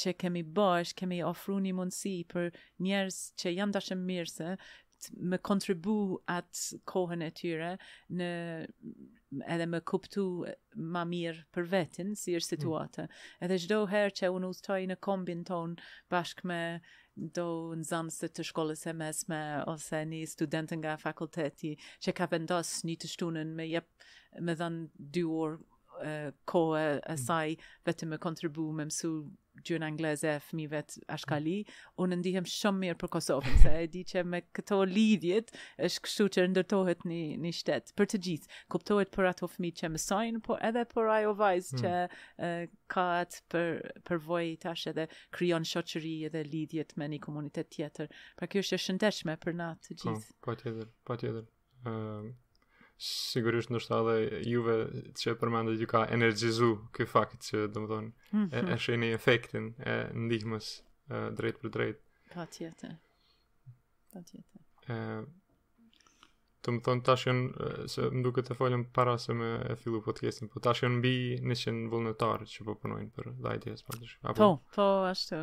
që kemi ba është kemi ofru një mundësi për njerëz që janë dashamirës me kontribu atë kohën e tyre në edhe me kuptu ma mirë për vetin si është situata. Mm. Edhe çdo herë që unë udhtoj në kombin tonë bashkë me do nxanëse të shkollës së mesme ose një studente nga fakulteti që ka vendos një të shtunën me jep me dhanë dy orë kohë e mm. saj vetëm me kontribu me mësu gjuhën angleze fëmijëve të ashkali, unë ndihem shumë mirë për Kosovën, se e di që me këto lidhjet është kështu që ndërtohet një, një shtet për të gjithë. Kuptohet për ato fëmijë që mësojnë, por edhe për ajo vajzë hmm. që e, ka atë për, përvojë tash edhe krijon shoqëri edhe lidhjet me një komunitet tjetër. Pra kjo është e shëndetshme për na të po, gjithë. Po, patjetër, patjetër. Uh, sigurisht ndoshta edhe juve që e përmende ju ka energjizu ky fakt që domethonë e, e mhm. shihni efektin e ndihmës e, drejtpërdrejt patjetër patjetër e, domethonë tash janë se më duket e folëm para se me e fillu podcastin po tash janë mbi njëqind vullnetarë që po punojnë për The Ideas pa të shkë po, po, ashtë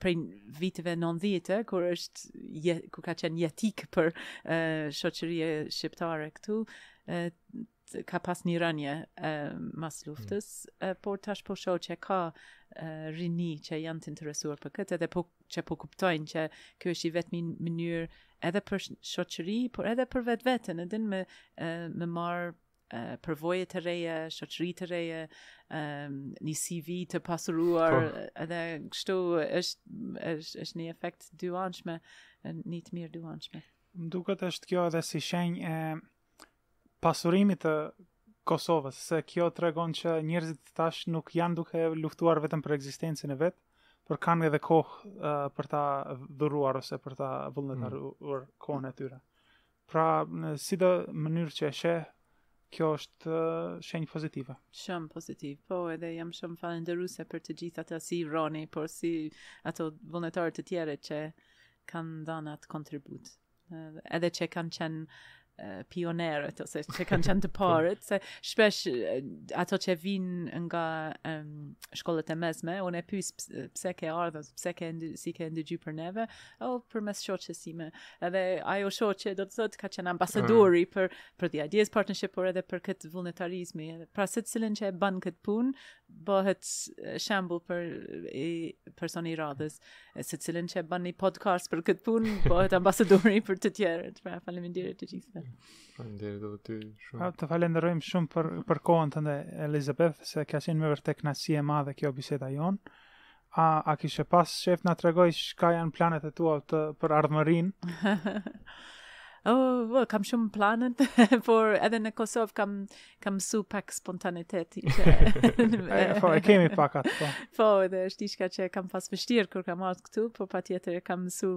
prej viteve 90 kur është je, kur ka qenë jetik për uh, shoqëria shqiptare këtu uh, ka pas një rënie uh, mas luftës uh, por tash po shoh që ka uh, rini që janë të interesuar për këtë edhe po që po kuptojnë që kjo është i vetmi mënyrë edhe për shoqëri por edhe për vetveten edhe me uh, me marr përvoje të reje, shoqëri të reje, um, një CV të pasuruar, po. edhe kështu është, është, është një efekt dyanshme, një të mirë dyanshme. Më duket është kjo edhe si shenjë e pasurimit të Kosovës, se kjo tregon që njerëzit tash nuk janë duke luftuar vetëm për ekzistencën e vet, por kanë edhe kohë uh, për ta dhuruar ose për ta vullnetaruar mm. kohën e tyre. Pra, në çdo mënyrë që e sheh, kjo është shenjë pozitive. Shumë pozitiv, po edhe jam shumë falenderuse për të gjithë ata si Roni, por si ato vullnetarët të tjerë që kanë dhanë atë kontribut. Edhe që kanë qenë pionierët ose që kanë qenë të parët se shpesh ato që vijnë nga um, shkollat e mesme unë e pyes pse ke ardh pse ke si ke ndëgju për neve Oh, përmes shoqes sime. Edhe ajo shoqe do të thotë ka qenë ambasadori mm. për për The Ideas Partnership por edhe për këtë vullnetarizmi. Pra secilin që e ban këtë punë, bëhet shembull për i personi i radhës. Secilin që e ban një podcast për këtë punë, bëhet ambasadori për të tjerët. Pra faleminderit të gjithëve. Faleminderit edhe ty shumë. Ha, të falenderojmë shumë për për kohën tënde Elizabeth, se ka qenë me vërtet knaqsi e madhe kjo biseda jonë. A, a kishe pas qejf na trego çka janë planet e tua të, për ardhmërinë? oh, well, kam shumë planet, por edhe në Kosovë kam, kam msu pak spontaniteti. e, po, e kemi pak atë, po. Po, edhe është diçka që kam pas vështirë kur kam ardh këtu, po patjetër e kam msu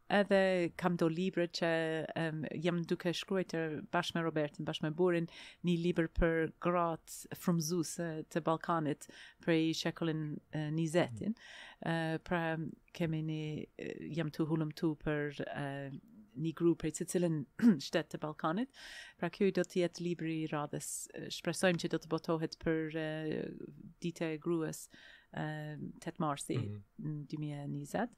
Edhe kam do libra që um, jam duke shkruajtur bashkë me Robertin, bashkë me burrin, një libër për gratë frymëzuese të Ballkanit prej shekullit uh, 20-it. Uh, pra kemi një uh, jam tu hulumtu për uh, një gru prej secilit shtet të Ballkanit. Pra kjo do të jetë libri i radhës. Shpresojmë që do të botohet për uh, ditën e gruas uh, 8 marsi mm -hmm. 2020.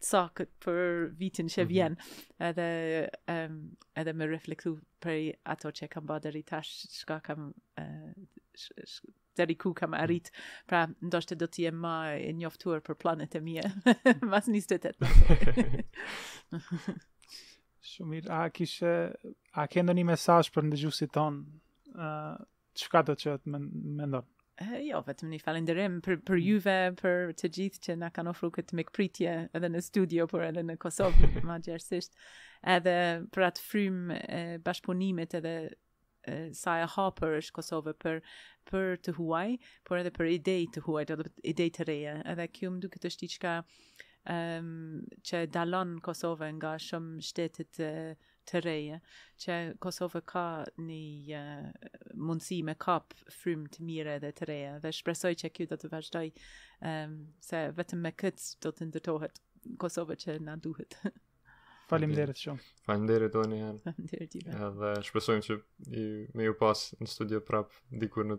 caqet për vitin që mhm. vjen, mm -hmm. edhe, um, edhe me reflektu për ato që kam ba deri tash, çka kam, uh, sh, sh, deri ku kam mhm. arrit, pra ndoshta do t'jem ma e njoftuar për planet e mia, mas njëzet e tetë Shumë mirë, a kishe, a ke ndonjë mesazh për ndëgjuesit tanë, uh, Çka do që të mendon? jo, vetëm një falenderim për, për mm. juve, për të gjithë që na kanë ofru këtë mikpritje edhe në studio, por edhe në Kosovë, ma gjersisht, edhe për atë frymë e, bashkëpunimit edhe e, sa e hapur është Kosova për, për të huaj, por edhe për ide të huaja, edhe për ide të reja, edhe kjo më duket është diçka um, që e dallon Kosovën nga shumë shtete të reja, që Kosova ka një mundësi me kap frymë të mira dhe të reja, dhe shpresoj që kjo do të vazhdojë, se vetëm me këtë do të ndërtohet Kosova që na duhet. Faleminderit shumë. Faleminderit, edhe një herë. Faleminderit, Dhe shpresojmë që i, me ju pas në studio prapë, dikur në